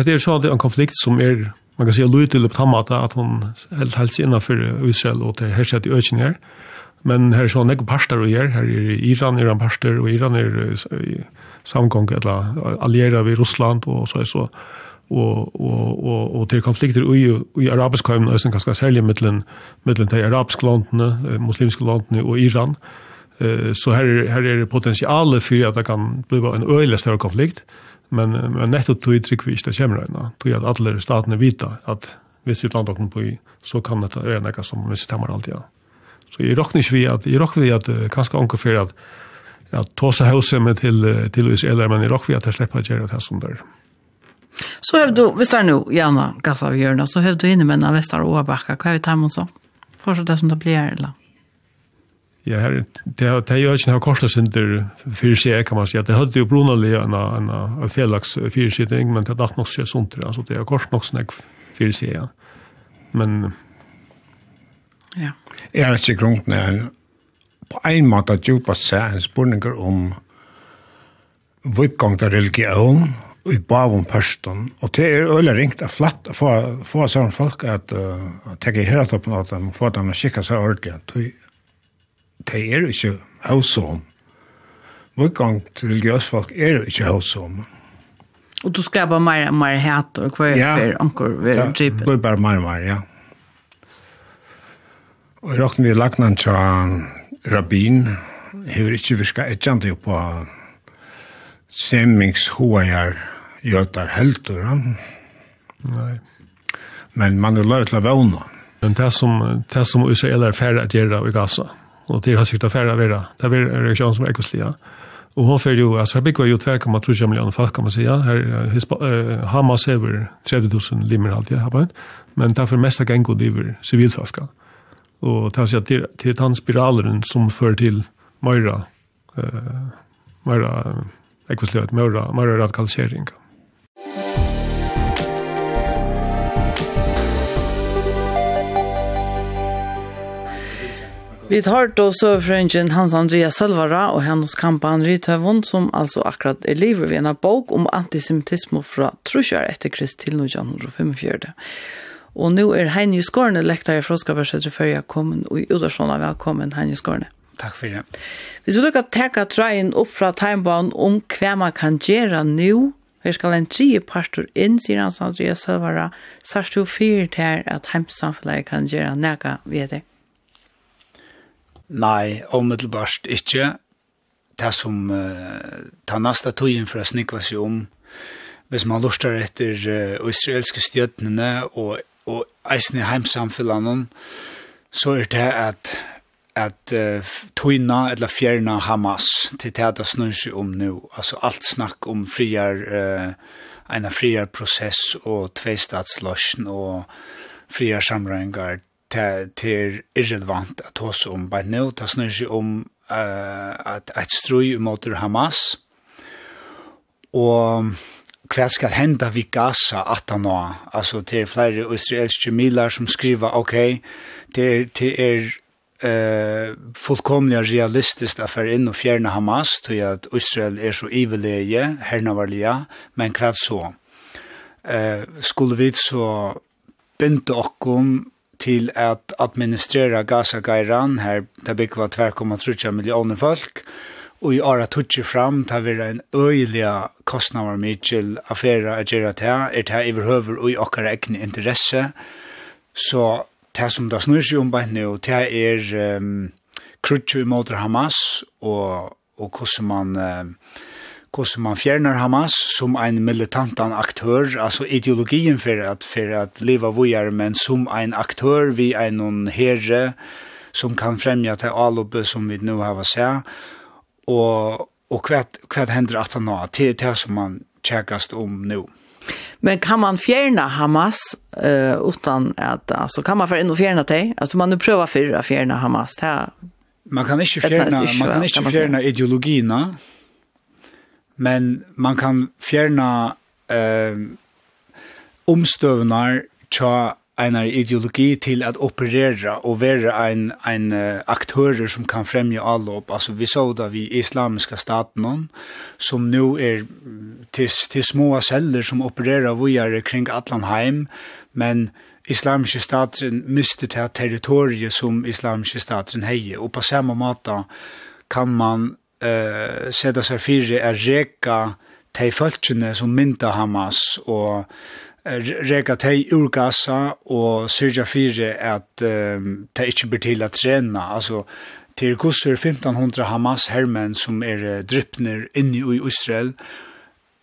B: det är så det en konflikt som är man kan säga lite upp tammata att hon helt helt innanför Israel och det här sätt i ökningar. Men här så några pastor och här här i Iran är en pastor och Iran är samgång eller allierade med Ryssland och så så og og og og til konflikter i i arabisk heim og sen ganske særlig mellom mellom de arabiske landene, muslimske landene og Iran. Eh så her her er det potensial for at det kan bli en øyelig større konflikt, men men nettopp to trykk vi ikke kommer inn. Tog at alle statene vita at hvis utlandet kommer på så kan det være noe som vi stemmer alltid. Ja. Så jeg råkner ikke vi at, jeg råkner vi at uh, kanskje anker for at, at tåse hauset med til, til Israel, men jeg råkner vi at jeg slipper å gjøre det som der.
A: Så har du, hvis det er noe, gjerne gass av hjørnet, så har du inne med en vestar og åbakka. Hva er det her med så? Fortsatt det som det blir, eller?
B: Ja, her, det er, det har ikke kostet synder for seg, kan man si. Det hadde jo brunelig en, en, en felags fyrsitting, men det har nok seg sånt, altså det er kostet nok snakk for seg, ja. Men...
A: Ja.
C: Jeg vet ikke grunnt når på en måte djupast seg en spurninger om vikgang til religion, i bavum pørsten, og det er øyla ringt af flatt å få, få sånne folk at uh, tenke i på at de får dem å kikke seg ordentlig. Det er ikke hausom. Motgang til religiøs folk er ikke hausom.
A: Og du skal bare mer og mer hæt og hver
C: ja,
A: hver anker ved
C: ja,
A: typen?
C: Ja, det blir bare mer og mer, ja. Og jeg råkner vi lagnan til rabbin, hever ikke virka etjande på semmings hoajar gjøter helter.
B: Nei.
C: Men man er løy til å vågne.
B: Men det som, det som Israel er færre at gjøre i Gaza, og det er sikkert færre å være, det er en reaksjon som er ekvistlige. Og hun fyrir jo, altså her bygger jo 2,3 millioner folk, kan man säga. Her, hispa, uh, Hamas hever 000 limer alltid, ja, men derfor mest av gengo driver sivilfolka. Og det er til, til den spiralen som fører til Møyra, uh, Møyra, uh, ekvistløyt, Møyra, Møyra radikalisering.
A: Vi tar då sövfrängen Hans Andreas Sölvara och hennes kampan Rythövon som alltså akkurat är livet vid en bok om antisemitism och fra trusjar efter krist til 1945. Og nu er Heini Skårne lektare från Skabersettet før jeg kom og i Udarsson velkommen Heini Skårne.
D: Takk for det.
A: Hvis vi lukkar teka trøyen opp fra timebanen om hva man kan gjøre nå, her skal en tredje parter inn, sier Hans Andreas Sølvara, sørst jo fyrt her at heimsamfunnet kan gjøre nega ved det.
D: Nei, omiddelbart ikke. Det som uh, tar neste tøyen for å snikva seg om, hvis man lurer etter uh, israelske stjøtnene og, og eisen i heimsamfellene, så er det at at uh, tøyna eller fjerna Hamas til det det snur seg om nå. Altså alt snakk om friar, uh, en friar prosess og tveistatsløsjen og friar samrengar, til irrelevant at hos om bare nå, det snur seg om uh, at et strøy mot Hamas, og hva skal hende vi Gaza at han nå? Altså, til flere israelske miler som skriver, ok, det er, det er eh fullkomliga realistiskt affär in och fjärna Hamas till att Israel är så ivelige hernavarliga men kvad så eh skulle vi så binda okkom till att administrera Gaza-gairan här där bygger var 2,3 miljoner folk och i ara tutsi fram tar vi en öjliga kostnader med affæra at att ta det ta är det och i okkar egen intresse så det som det snur seg om bara nu det er är um, krutsu mot Hamas och, och hur man uh, hvordan man fjerner Hamas som en militantan aktør, altså ideologien for at, for at leva vujere, men som en aktør vi er noen herre som kan fremja til alloppet som vi nå har sett, og, og hva, hva hender at han har til det som man tjekkast om nå.
A: Men kan man fjärna Hamas uh, utan att alltså kan man för ändå fjärna det? Alltså man nu prövar för att fjärna Hamas här.
D: Man kan inte
A: fjärna
D: man kan
A: inte
D: fjerne ideologierna men man kan fjerna eh, omstøvnar tja einar ideologi til at operera og være ein, ein uh, aktörer som kan fremja allop. Altså vi så da vi islamiska staten som nu er til, til små celler som opererar vujare kring Atlanheim, men islamiske staten miste til territoriet som islamiske staten heie. Og på samme måte kan man uh, sette seg fire er reka de folkene som mynda Hamas og reka de ur Gaza og syrja fire at um, de ikke blir til å trena. Altså, til kusser 1500 Hamas-hermen som er drypner inne i Israel,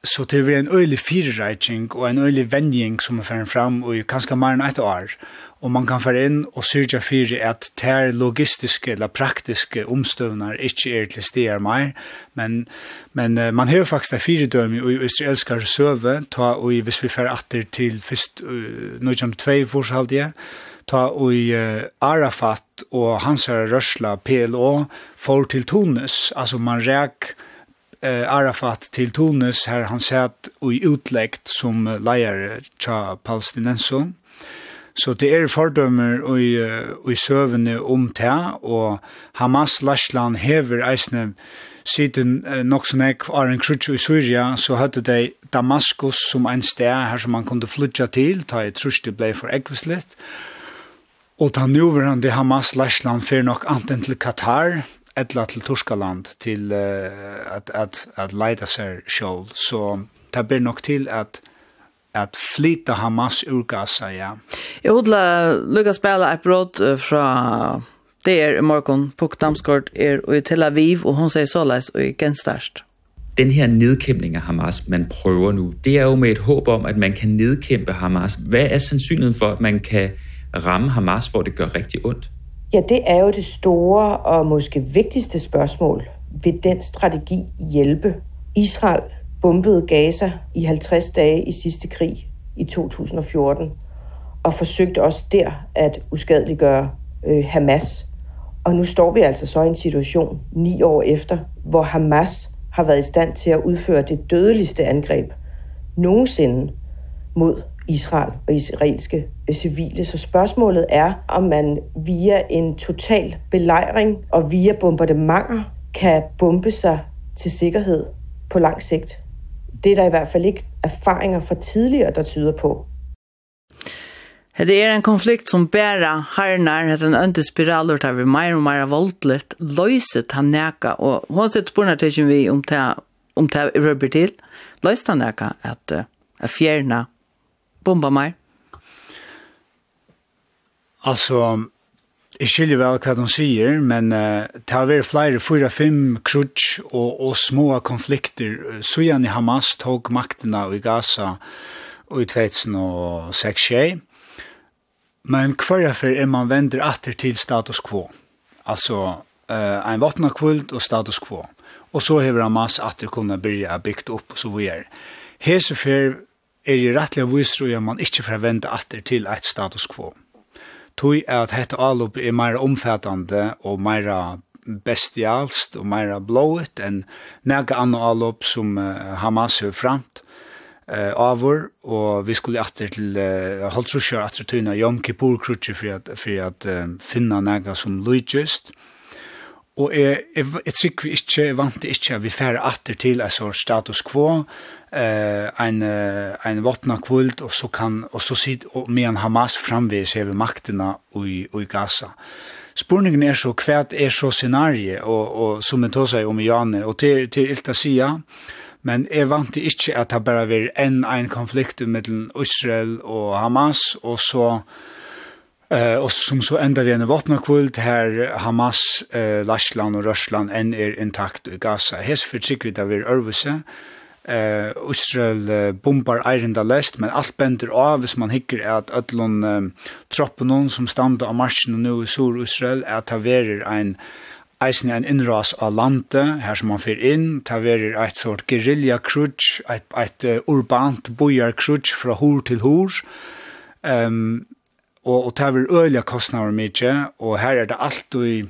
D: så det blir en øylig firereitsing og en øylig vending som er ferdig fram og kanskje mer enn et år og man kan fara inn og syrja fyrir at ter logistiske eller praktiske omstøvnar ikkje er til stier meir, men, men man har faktisk det fire dømi i israelskar søve, ta og hvis vi fer atter til fyrst uh, 1902 forshaldige, ta og uh, Arafat og hans her rørsla PLO får til Tunis, altså man rek uh, Arafat til Tunis her han sett og i utleggt som leier tja palestinensom Så det er fordømmer i, i søvende om det, og Hamas-Lashland hever eisne siden eh, nok som jeg var en krutsch i Syria, så hadde de Damaskus som en sted her som man kunne flytja til, da jeg trus det ble for ekvislet. Og ta nuverande Hamas-Lashland fyr nok anten til Katar, etla til Torskaland til uh, at, at, at leida seg sjål. Så det blir nok til at at flyta Hamas ur Gaza, ja.
A: Jeg hodla lukka spela et brot fra der i morgen. Puk Damsgaard er i Tel Aviv, og hun sier såleis og i genstørst.
E: Den her nedkæmpning af Hamas, man prøver nu, det er jo med et håb om, at man kan nedkæmpe Hamas. Hvad er sandsynligheden for, at man kan ramme Hamas, hvor det gør rigtig ondt?
F: Ja, det er jo det store og måske vigtigste spørgsmål. Vil den strategi hjælpe Israel bombede Gaza i 50 dage i sidste krig i 2014 og forsøgte også der at uskadeliggøre øh, Hamas. Og nu står vi altså så i en situation ni år efter, hvor Hamas har været i stand til at udføre det dødeligste angreb nogensinde mod Israel og israelske civile. Så spørgsmålet er, om man via en total belejring og via bombardementer kan bombe sig til sikkerhed på lang sigt det er der i hvert fall ikke erfaringer fra tidligere, der tyder på.
A: Det er en konflikt som bæra harnar. Er en ønte spiralur tar vi meir og meir voldligt løyset han neka og hon sett spurnar til vi om det om det røber til. Løyset han neka at uh, fjerna bomba meir.
D: Altså Jeg skiljer vel hva de sier, men uh, det har vært flere, fyra, fem krutsk og, og små konflikter. Sujan i Hamas tog maktene i Gaza og i 2006 Men hver er er man vender atter til status quo. Altså, uh, en vattna kvult og status quo. Og så har Hamas atter kunne byrja bygd opp og så vi er. Hesefer er i rettelig viser at man ikke forventer atter til et status quo. Mm tog at hette avlopp er meira omfattande og meira bestialst og meira blået enn nega anna avlopp som uh, Hamas har framt uh, avur, og vi skulle atter til uh, Holtrusjør atter til Jom Kippur-krutje for at, for at uh, finna nega som lydgjøst. Og jeg, jeg, jeg, jeg, jeg, jeg, vi fer atter til jeg, jeg, jeg, jeg, eh en en vattna kvult och så kan och så sit och med Hamas framvis över makterna i i Gaza. Spurningen är så kvärt är så scenarie och och som det tar om Janne och till till Ilta Sia men är vant inte at ha bara vil en en konflikt mellan Israel og Hamas, og så eh och som så ända vi en vapenakvult här Hamas eh Lashland och Ryssland än är intakt i Gaza. Hes förtryck vi där vi är eh uh, Israel uh, bombar eirenda lest, men alt bender av hvis man hikker at ötlun um, troppen hon som standa av marsjen og nu i sur Israel er at haverer ein eisen ein innras av landet, her som man fyr inn, taverer eit sort guerilla krutsch, eit, eit uh, urbant bojar krutsch fra hor til hor, um, og, og taver øyla kostnader mykje, og her er det alt i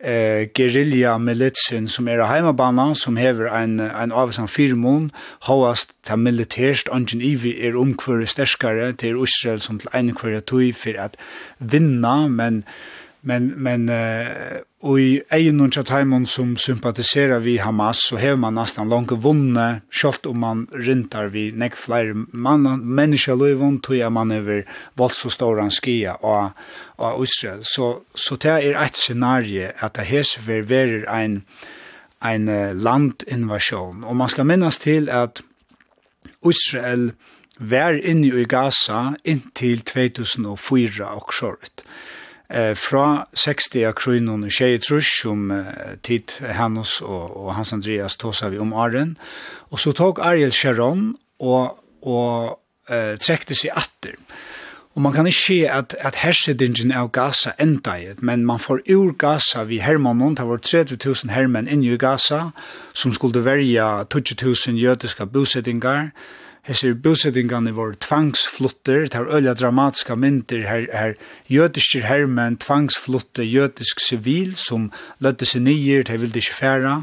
D: eh, guerilla militsen som er av som hever en, en avsan firmon, hoast ta militærst, angen ivi er umkvør sterskare til Israel som til en kvar tui for at vinna, men men men eh och i ein og Timon som sympatiserar vi Hamas så har man nästan långt vunne skott om man rintar vi nek flyer man människa löv to er man over vald så stor han skia och och Israel så så det är ett scenario att det hes ver ver en en landinvasion och man ska minnas till att Israel var inne i Gaza inntil 2004 og skjort eh, fra 60 av kronen og tjej trus som eh, tid Hannes og, og Hans Andreas tåsa vi om Arjen. Og så tog Ariel Sharon og, og eh, trekte seg atter. Og man kan ikke se at, at hersedingen av Gaza enda i, men man får ur Gaza vi hermannen, det var 30 000 hermenn inn i Gaza, som skulle verja 20 000 jødiske bosettingar, hese bosettingarna var tvangsflutter, det var øyla dramatiska myndir. Her, her jødiske hermen tvangsflutte jødisk sivil som lødde seg nyer, de ville ikke færa,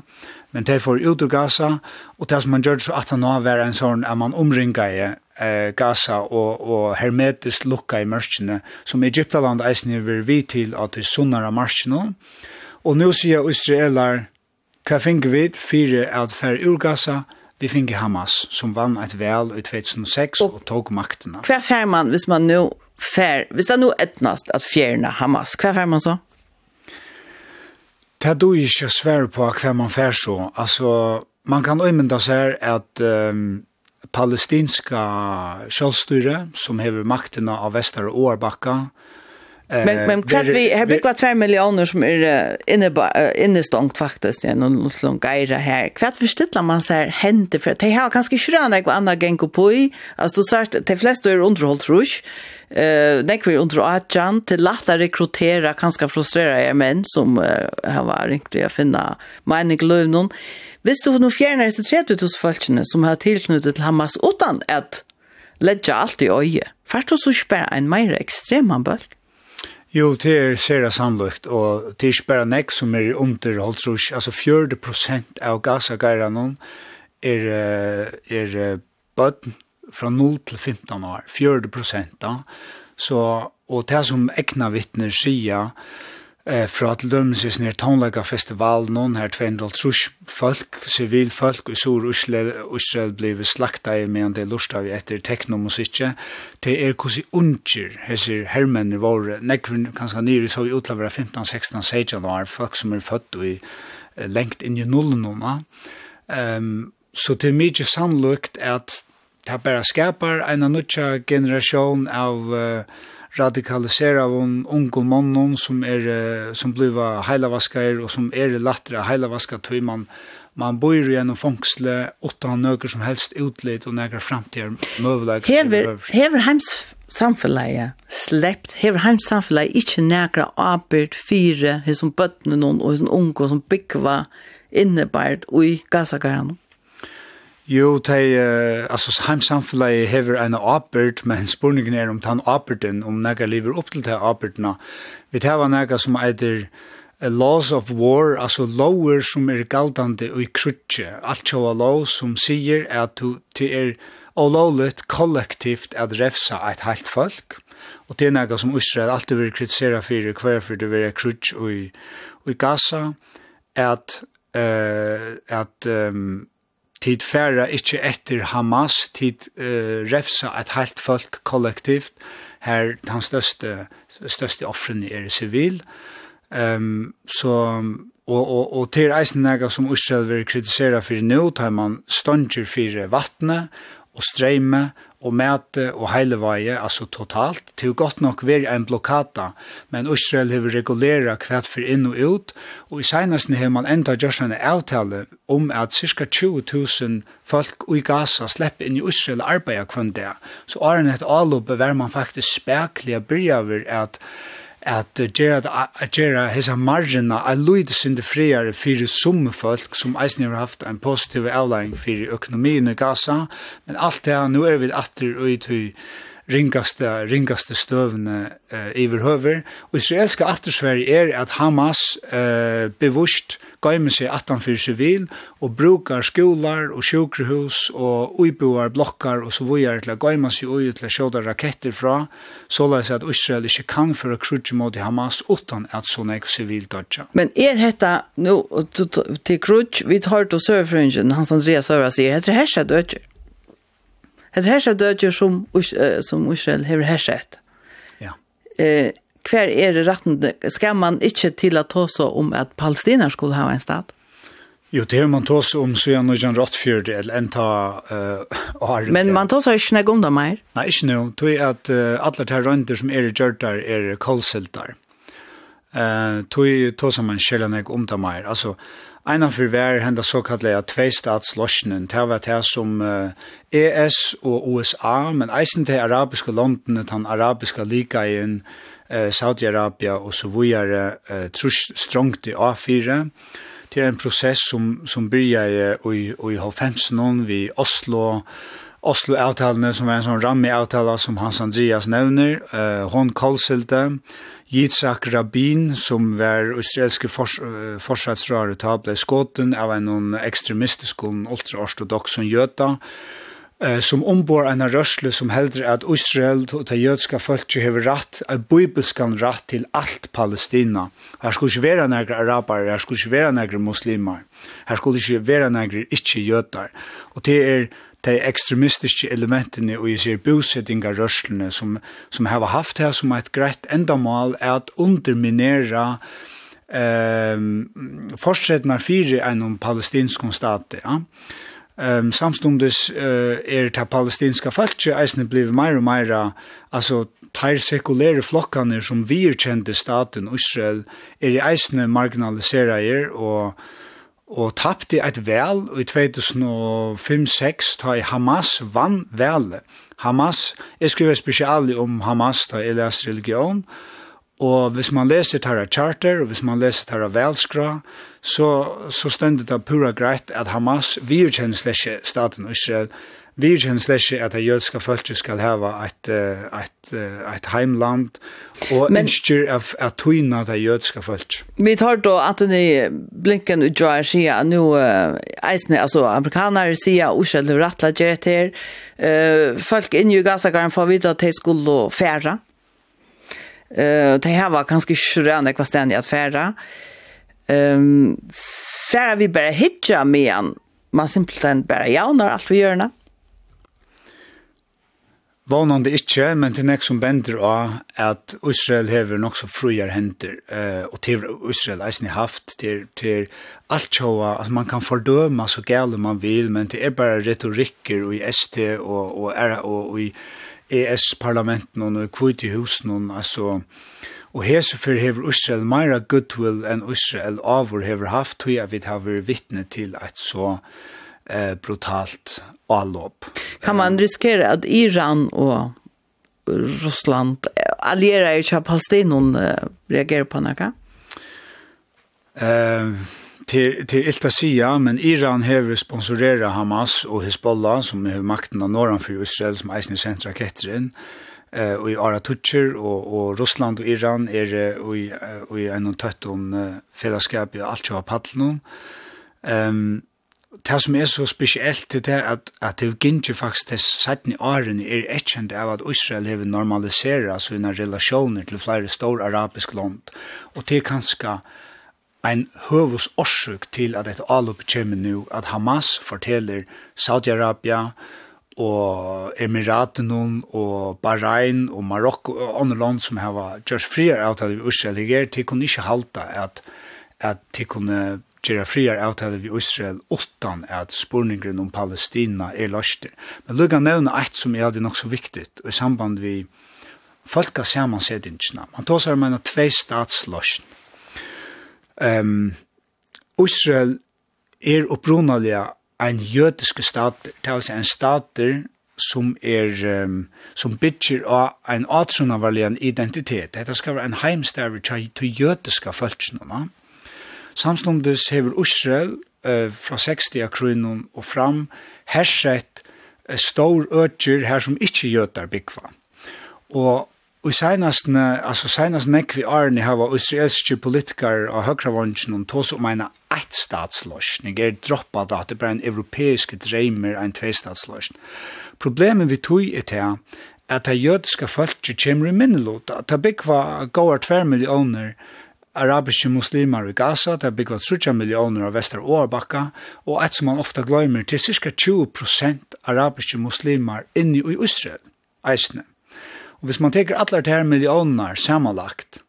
D: men de får ut ur Gaza, og det som man gjør så at han har vært en sånn at man omringa i eh, Gaza og, og hermetisk lukka i mørkene, som Egyptaland eisen er vi til at det sunnare mørkene, og nå sier israeler, hva finner vi fire at fer ur Gaza, vi finge Hamas, som vann et vel i 2006 og, og tog maktene.
A: Hva fer man hvis man nå fer, hvis det nå etnast at fjerne Hamas, hva fer man så?
D: Det er du ikke svær på hva man fer så. Altså, man kan øymynda seg at um, palestinska sjølvstyre, som hever maktene av Vestar og Årbakka,
A: Men men kvart vi har blitt 2 miljoner som är inne innestångt faktiskt ja någon sån geira här. Kvart förstilla man så här hände för det har kanske skrön något annat genko på i. Alltså så att de flesta är underhåll trusch. Eh det kvar under att jan till lätta rekrytera kanske frustrera er män som uh, har varit riktigt att finna mening löv någon. Visst du nu fjärnar det så tror du folkene som har tillknutet till Hamas utan att lägga allt i öje. Fast du så spär en mer extrem bult.
D: Jo, det er sera sannløkt, og det er ikke bare nek som er under holdtrus, altså 40 prosent av gasagæra noen er, er bøtten fra 0 til 15 år, 40 prosent da, så, og det som ekna vittner sier, eh fra til dømes i snir tonleika festival non her 230 folk, sivilfolk i sur Israel, Israel blei slakta i medan det lusta vi etter teknomusikje, det er kosi unger, hesir hermenner var nekvin kanska nyr i sov i utlavera 15, 16, 16 år, folk som er fött i lengt inn i nullnona, ehm så det er mykje sannlukt at det bara skapar en nutja generation av uh, radikalisera av en ung mann som är som blir heilavaskar og som er lättare heilavaskar tøy man man bor i en fangsle åtta nøker som helst utlit og några framtida møvelag
A: Hever hever heims samfellegi sleppt hever heims samfellegi ikkje nekra arbeid fire hos som bøttene noen og hos som unge som byggva innebært ui gassakaran.
D: Jo, de, uh, altså, heimsamfunnet hever en apert, men spurningen er om den aperten, om nega lever opp til de apertene. Vi tar nega som eitir uh, laws of war, altså lover som er galdande og i krutje. Alt sjåa lov som sier at du er olovligt kollektivt at refsa eit heilt folk. Og det er nega som Israel alltid vil kritisera fyrir hver fyrir det vil krutje og i, og i Gaza, at, uh, at um, tid færa ikkje etter Hamas, tid uh, refsa et heilt folk kollektivt, her den største, største offren er sivil, um, så, og, og, og til eisen nega som Israel vil kritisera fyrir nu, tar man stondjer fyrir vattnet, og streime og mæte og heileveie, altså totalt. Det er godt nok veri en blokkata, men Israel har regulera kvært for inn og ut, og i senesten har man enda gjort en avtale om at cirka 20 000 folk i Gaza slipper inn i Israel arbeid hver dag. Så åren et avlopp er man faktisk spekler bryr over at at gera at gera hesa margina a luid sind friare fyrir sum folk sum eisini har haft ein positiv outline fyrir økonomien i Gaza. Men alt det nu er við atter og i ringaste, ringaste støvene eh, iverhøver. Og israelska attersvær er at Hamas eh, bevust gaimer seg attanfyr sivil og brukar skolar og sjukrehus og uiboar blokkar og så vujar til å gaima seg ui til å sjåda raketter fra, såleis at Israel ikke kan for å krutje mot Hamas utan at sånn ek sivil dodja.
A: Men er hetta, nu, til krutje, vi tar til sørfrøyngen, Hans Andreas Søra sier, heter er hessa dodja. Det här är dödjur som, uh, som Israel har härsett.
D: Ja.
A: Eh, hver er det rettende? Skal man ikke til å ta om at palestiner skulle ha en stat?
D: Jo, det har man tås om så gjerne John Rottfjord, eller en ta uh, år.
A: Men man tås ikke noe om det mer?
D: Nei, ikke noe. Det er at uh, alle de rønter som er i Gjørdar er kolseltar. Uh, tog som man ikke noe om det mer. Altså, Einan fyrir vær henda såkallega tveistatslosjnen, det var det som uh, ES og USA, men eisen til arabiske londene, den arabiske ligaen, eh, Saudi-Arabia og så videre, eh, trus strongt i A4. Det er en prosess som, som byrja i, i, i 90 vi Oslo, Oslo-avtalene som er en sånn ramme-avtale som Hans Andreas nevner, eh, Hon Kolsilte, Yitzhak Rabin, som var israelske fors uh, forsatsrar ble skåten av en ekstremistisk og ultraorthodox som gjøta, eh, som ombor en rørsle som heldur at Israel og det jødska folket har ratt, en bibelskan ratt til alt Palestina. Her skulle ikke være negre araber, her skulle ikke være negre muslimer, her skulle ikke være negre ikke jøder. Og det er de ekstremistiske elementene og jeg ser bosettingar rørslene som, som har haft her som et greit endamål er at underminera eh, fortsettene fire enn palestinsk stat, ja. Ehm um, samstundes uh, er ta palestinska falche eisne bliv meira og meira altså tær sekulære flokkarnir som vi er kjente staten Israel er i eisne marginalisera er og og tapte eit vel i 2005-6 ta i Hamas vann velet. Hamas, jeg skriver spesiali om Hamas ta i religion, og Og hvis man leser Tara Charter, og hvis man leser Tara Velskra, så, så stender det pura greit at Hamas virkjenner slesje staten Israel, virkjenner slesje at det jødska folket skal hava et, et, et heimland, og Men, ønsker at, at tøyna det jødska folket.
A: Vi tar då at du blinken utdrar sida, nå eisne, altså amerikanere sida, Israel har rattla gjerret her, folk inni i Gaza-garen får vite at de skulle færa, Eh det här var kanske skönt att vara ständigt att färra. Ehm färra vi bara hitja med en man simpelthen bara jaunar allt vi gör.
D: Vånande ikkje, men til nek som bender av at Israel hever nok så frujar henter, eh, og til Israel eisen haft, til, til alt sjåa, altså man kan fordøma så gale man vil, men det er bare retorikker og i ST og, og, og, og, og i ES-parlamenten og kvitt i husen, altså, Og hesefer hever Israel meira goodwill enn Israel avur hever haft, tog jeg vidt haver vittne til et så eh, brutalt allop.
A: Kan man riskere at Iran og Russland allierer ikke av Palestinon reagerer på noe? Eh...
D: Uh, till till Ilta Sia men Iran har sponsorerat Hamas och Hezbollah som har makten av norran för Israel som eisen sentra ketterin eh och i Ara Tutcher och och Ryssland och Iran är er, og i och i en tätt om uh, fellesskap i allt jag pallen. Ehm det som er så spesielt til det at, at det gynner faktisk til sættene årene er ekkjent av at Israel har normaliseret sine relasjoner til flere store arabiske land. Og det er kanskje en høvus årsøk til at et alup kommer nu, at Hamas forteller Saudi-Arabia og Emiraten og Bahrain og Marokko og andre land som har gjort friere avtaler vi Israel her, de kunne ikke halte at, at de kunne gjøre friere avtaler vi Israel utan at spurningren om Palestina er løster. Men lukka nevne eit som er aldri nok så viktig, og i samband vi folka samansettingsna. Man tar seg om tvei statsløsning Um, Israel er opprunalega ein jødiske stat, det er en stater som er um, som bitcher av ein atrunavarlian identitet. Dette skal være en heimstæver til jødiska følelsene. Samstundes hever Israel uh, fra 60 av kronen og fram hersett uh, stor øtjer her som ikke jøtar byggva. Og Og senast, altså senast nekk vi arne hava israelske politikar og høyrevansjen og tås om eina eittstatsløsning er droppa da det er bare en europeisk dreimer en tveistatsløsning. Problemet vi tog er til at det jødiske folket kommer i minnelota, det byggva gåar tver millioner arabiske muslimar i Gaza, det byggva 30 millioner av Vestra Årbakka, og et som man ofta gløymer til cirka 20 arabiske muslimar inni i Israel, eisne. Og hvis man teker allar her millionar samanlagt,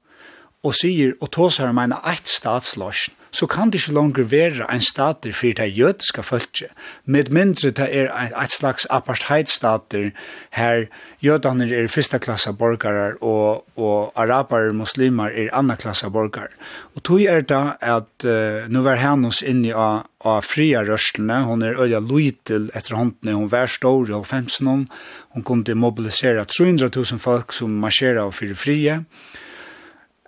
D: og sier, og tåsar meina eit statslåsn, så kan det ikke langer være en stater for det jødiske folket, med mindre det er et slags apartheidstater her jødene er første klasse borgere og, og araber og muslimer er andre klasse borgere. Og tog er det at uh, nå var han oss inne av, av fria rørslene, hun er øye loitel etter håndene, hun var stor i 50 hun kunne mobilisere 300 000 folk som marsjerer av fire frie.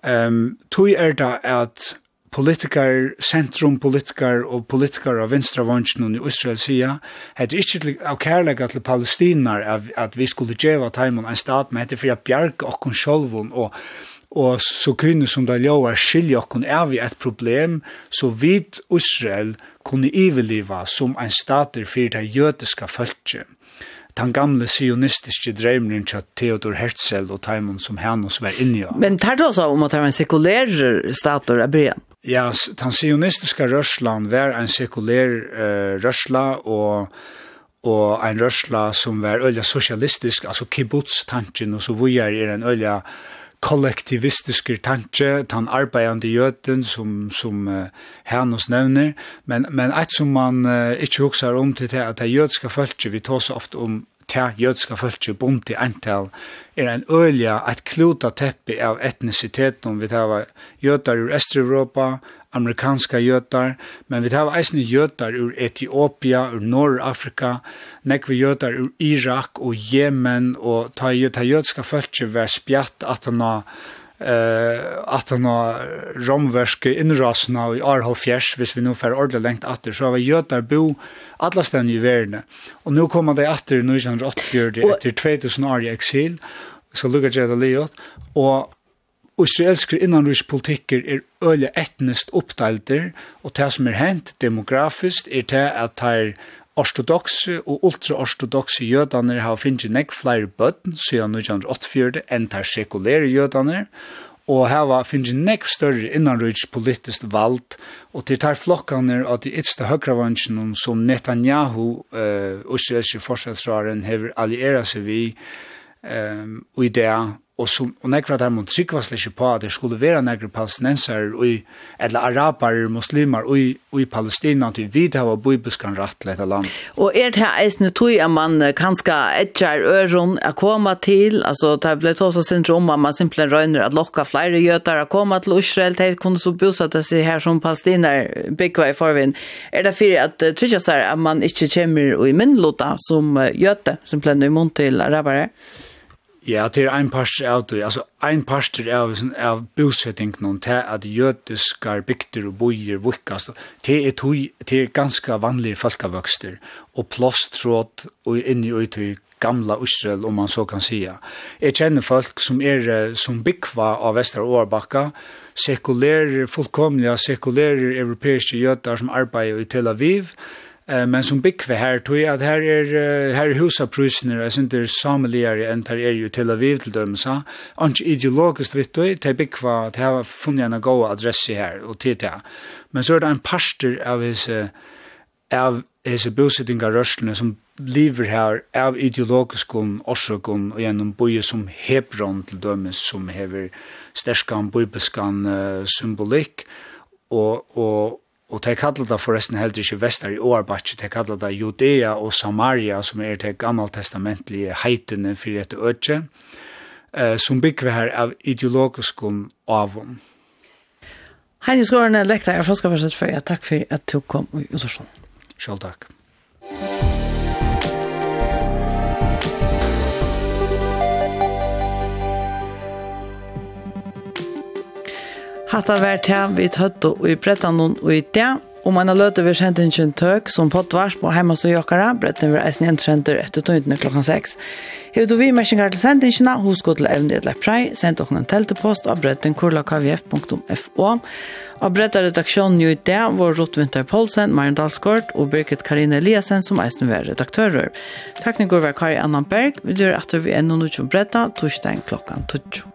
D: Um, tog er det at politikar, sentrum politikar og politikar av vinstra vansjen i Israel sida, hette ikkje av kærlega til palestinar at, at vi skulle djeva taimon en stat, men hette for at bjarg okkon sjolvun og og så kunne som det lovar skilja okkon er vi et problem, så vid Israel kunne iveliva som ein stater fyrir det jødiska fölkje. Den gamle sionistiske dreimeren til Theodor Herzl og Taimon som hann var inni av.
A: Men tar du også om at det var en sekulær stater av brygjant?
D: Ja, den sionistiske rørslan var en sekulær uh, rørsla og og ein rørsla som var ølja sosialistisk, altså kibbutz-tanken, og så vujar er en ølja kollektivistisk tanke, tan arbeidande jøten som, som uh, Hanus nevner, men, men et som man uh, ikke husker om til det, at det jødiske folket, vi tar så ofte om til jødska følse bunt i ental er en ølja et kluta teppi av etnisiteten vi tar jødar ur Østeuropa, amerikanska jødar, men vi tar eisne jødar ur Etiopia, ur Norr-Afrika, nekve jødar ur Irak og Yemen, og ta jødska følse var spjatt at han eh att han har romverske inrasna i Arhol fjärs hvis vi nu får ordla lengt atter så var jötar bo alla stän i världen och nu kommer de atter nu känner att det efter 2000 år i exil så lukar det Leot och Israelsk innanrikspolitikker er øye etnest oppdelter, og det som er hent demografiskt er det at det er ortodoxe og ultraortodoxe jødene har finnet nekk flere bøtten siden 1984 enn tar sekulære jødene, og hava finnes nekk større innanrøyds politisk vald, og til tar flokkene av de ytste høyrevansjen som Netanyahu, uh, israelske forsvarsraren, hever allieret seg vi um, og i det og som og nekra der mun tryggvast på at det skulle vera nekra palestinensar og eller arabar muslimar og og Palestina til vid hava bibelskan rett leta land.
A: Og er det eisne tøy at man kanska etjar øron a koma til, altså ta blei tosa syndrom at man simpelthen røyner at lokka flere jøtar at koma til Israel det kunne så bosette seg her som palestinar byggva i forvin. Er det fyrir at tryggast seg at man ikkje kjemmer og i minnlota som jøte, simpelthen i mun til arabarer?
D: Ja, det er ein parster av det, altså ein parster av, av bosetting noen til at jødiske bygder og bojer vukkast, det er, tog, det er ganske vanlige folkevøkster, og plåstråd og inni ut i gamla Israel, om man så kan sija. Jeg kjenner folk som er som byggva av Vestra Årbakka, sekulære, fullkomliga sekulære europeiske jøder som arbeider i Tel Aviv, Eh men som bikve här tror jag att här är här är husaprysner är inte sameligare än där är ju till Aviv till dem så anch ideologiskt vet du det bikva att här har funnit en god adress här och titta. Men så är det en pastor av his av his bosättningar rörelsen som lever här av ideologisk orsaker och genom boje som Hebron till dem som hever stärskan bibelskan uh, symbolik och och Og de kallar det forresten heller ikke Vestar i Åarbatje, de kallar det Judea og Samaria, som er det gammaltestamentlige heitene for dette øtje, eh, som bygger her av ideologisk avum.
A: Heidi Skårene, lektar jeg fra for jeg. Takk for at du kom og utårsson.
D: Selv takk. Takk.
A: Hatta vært her vi tøtt og i brettan og i det. Og man har løte vi kjent en tøk som pottvars på hjemme som jokkere. brettan vi eisen jentrenter etter tøyntene klokken 6. Hevet og vi mersinger til sendingene, hos gå til evne et lepprei. Send dere en teltepost av bretten kurlakvf.fo. Av brettet redaksjonen jo i det var Rotvinter Poulsen, Maren Dalsgård og Birgit Karine Eliasen som eisen var redaktører. Takk var Kari Annanberg. Vi gjør at vi er noen utgjør brettet torsdag klokken 12.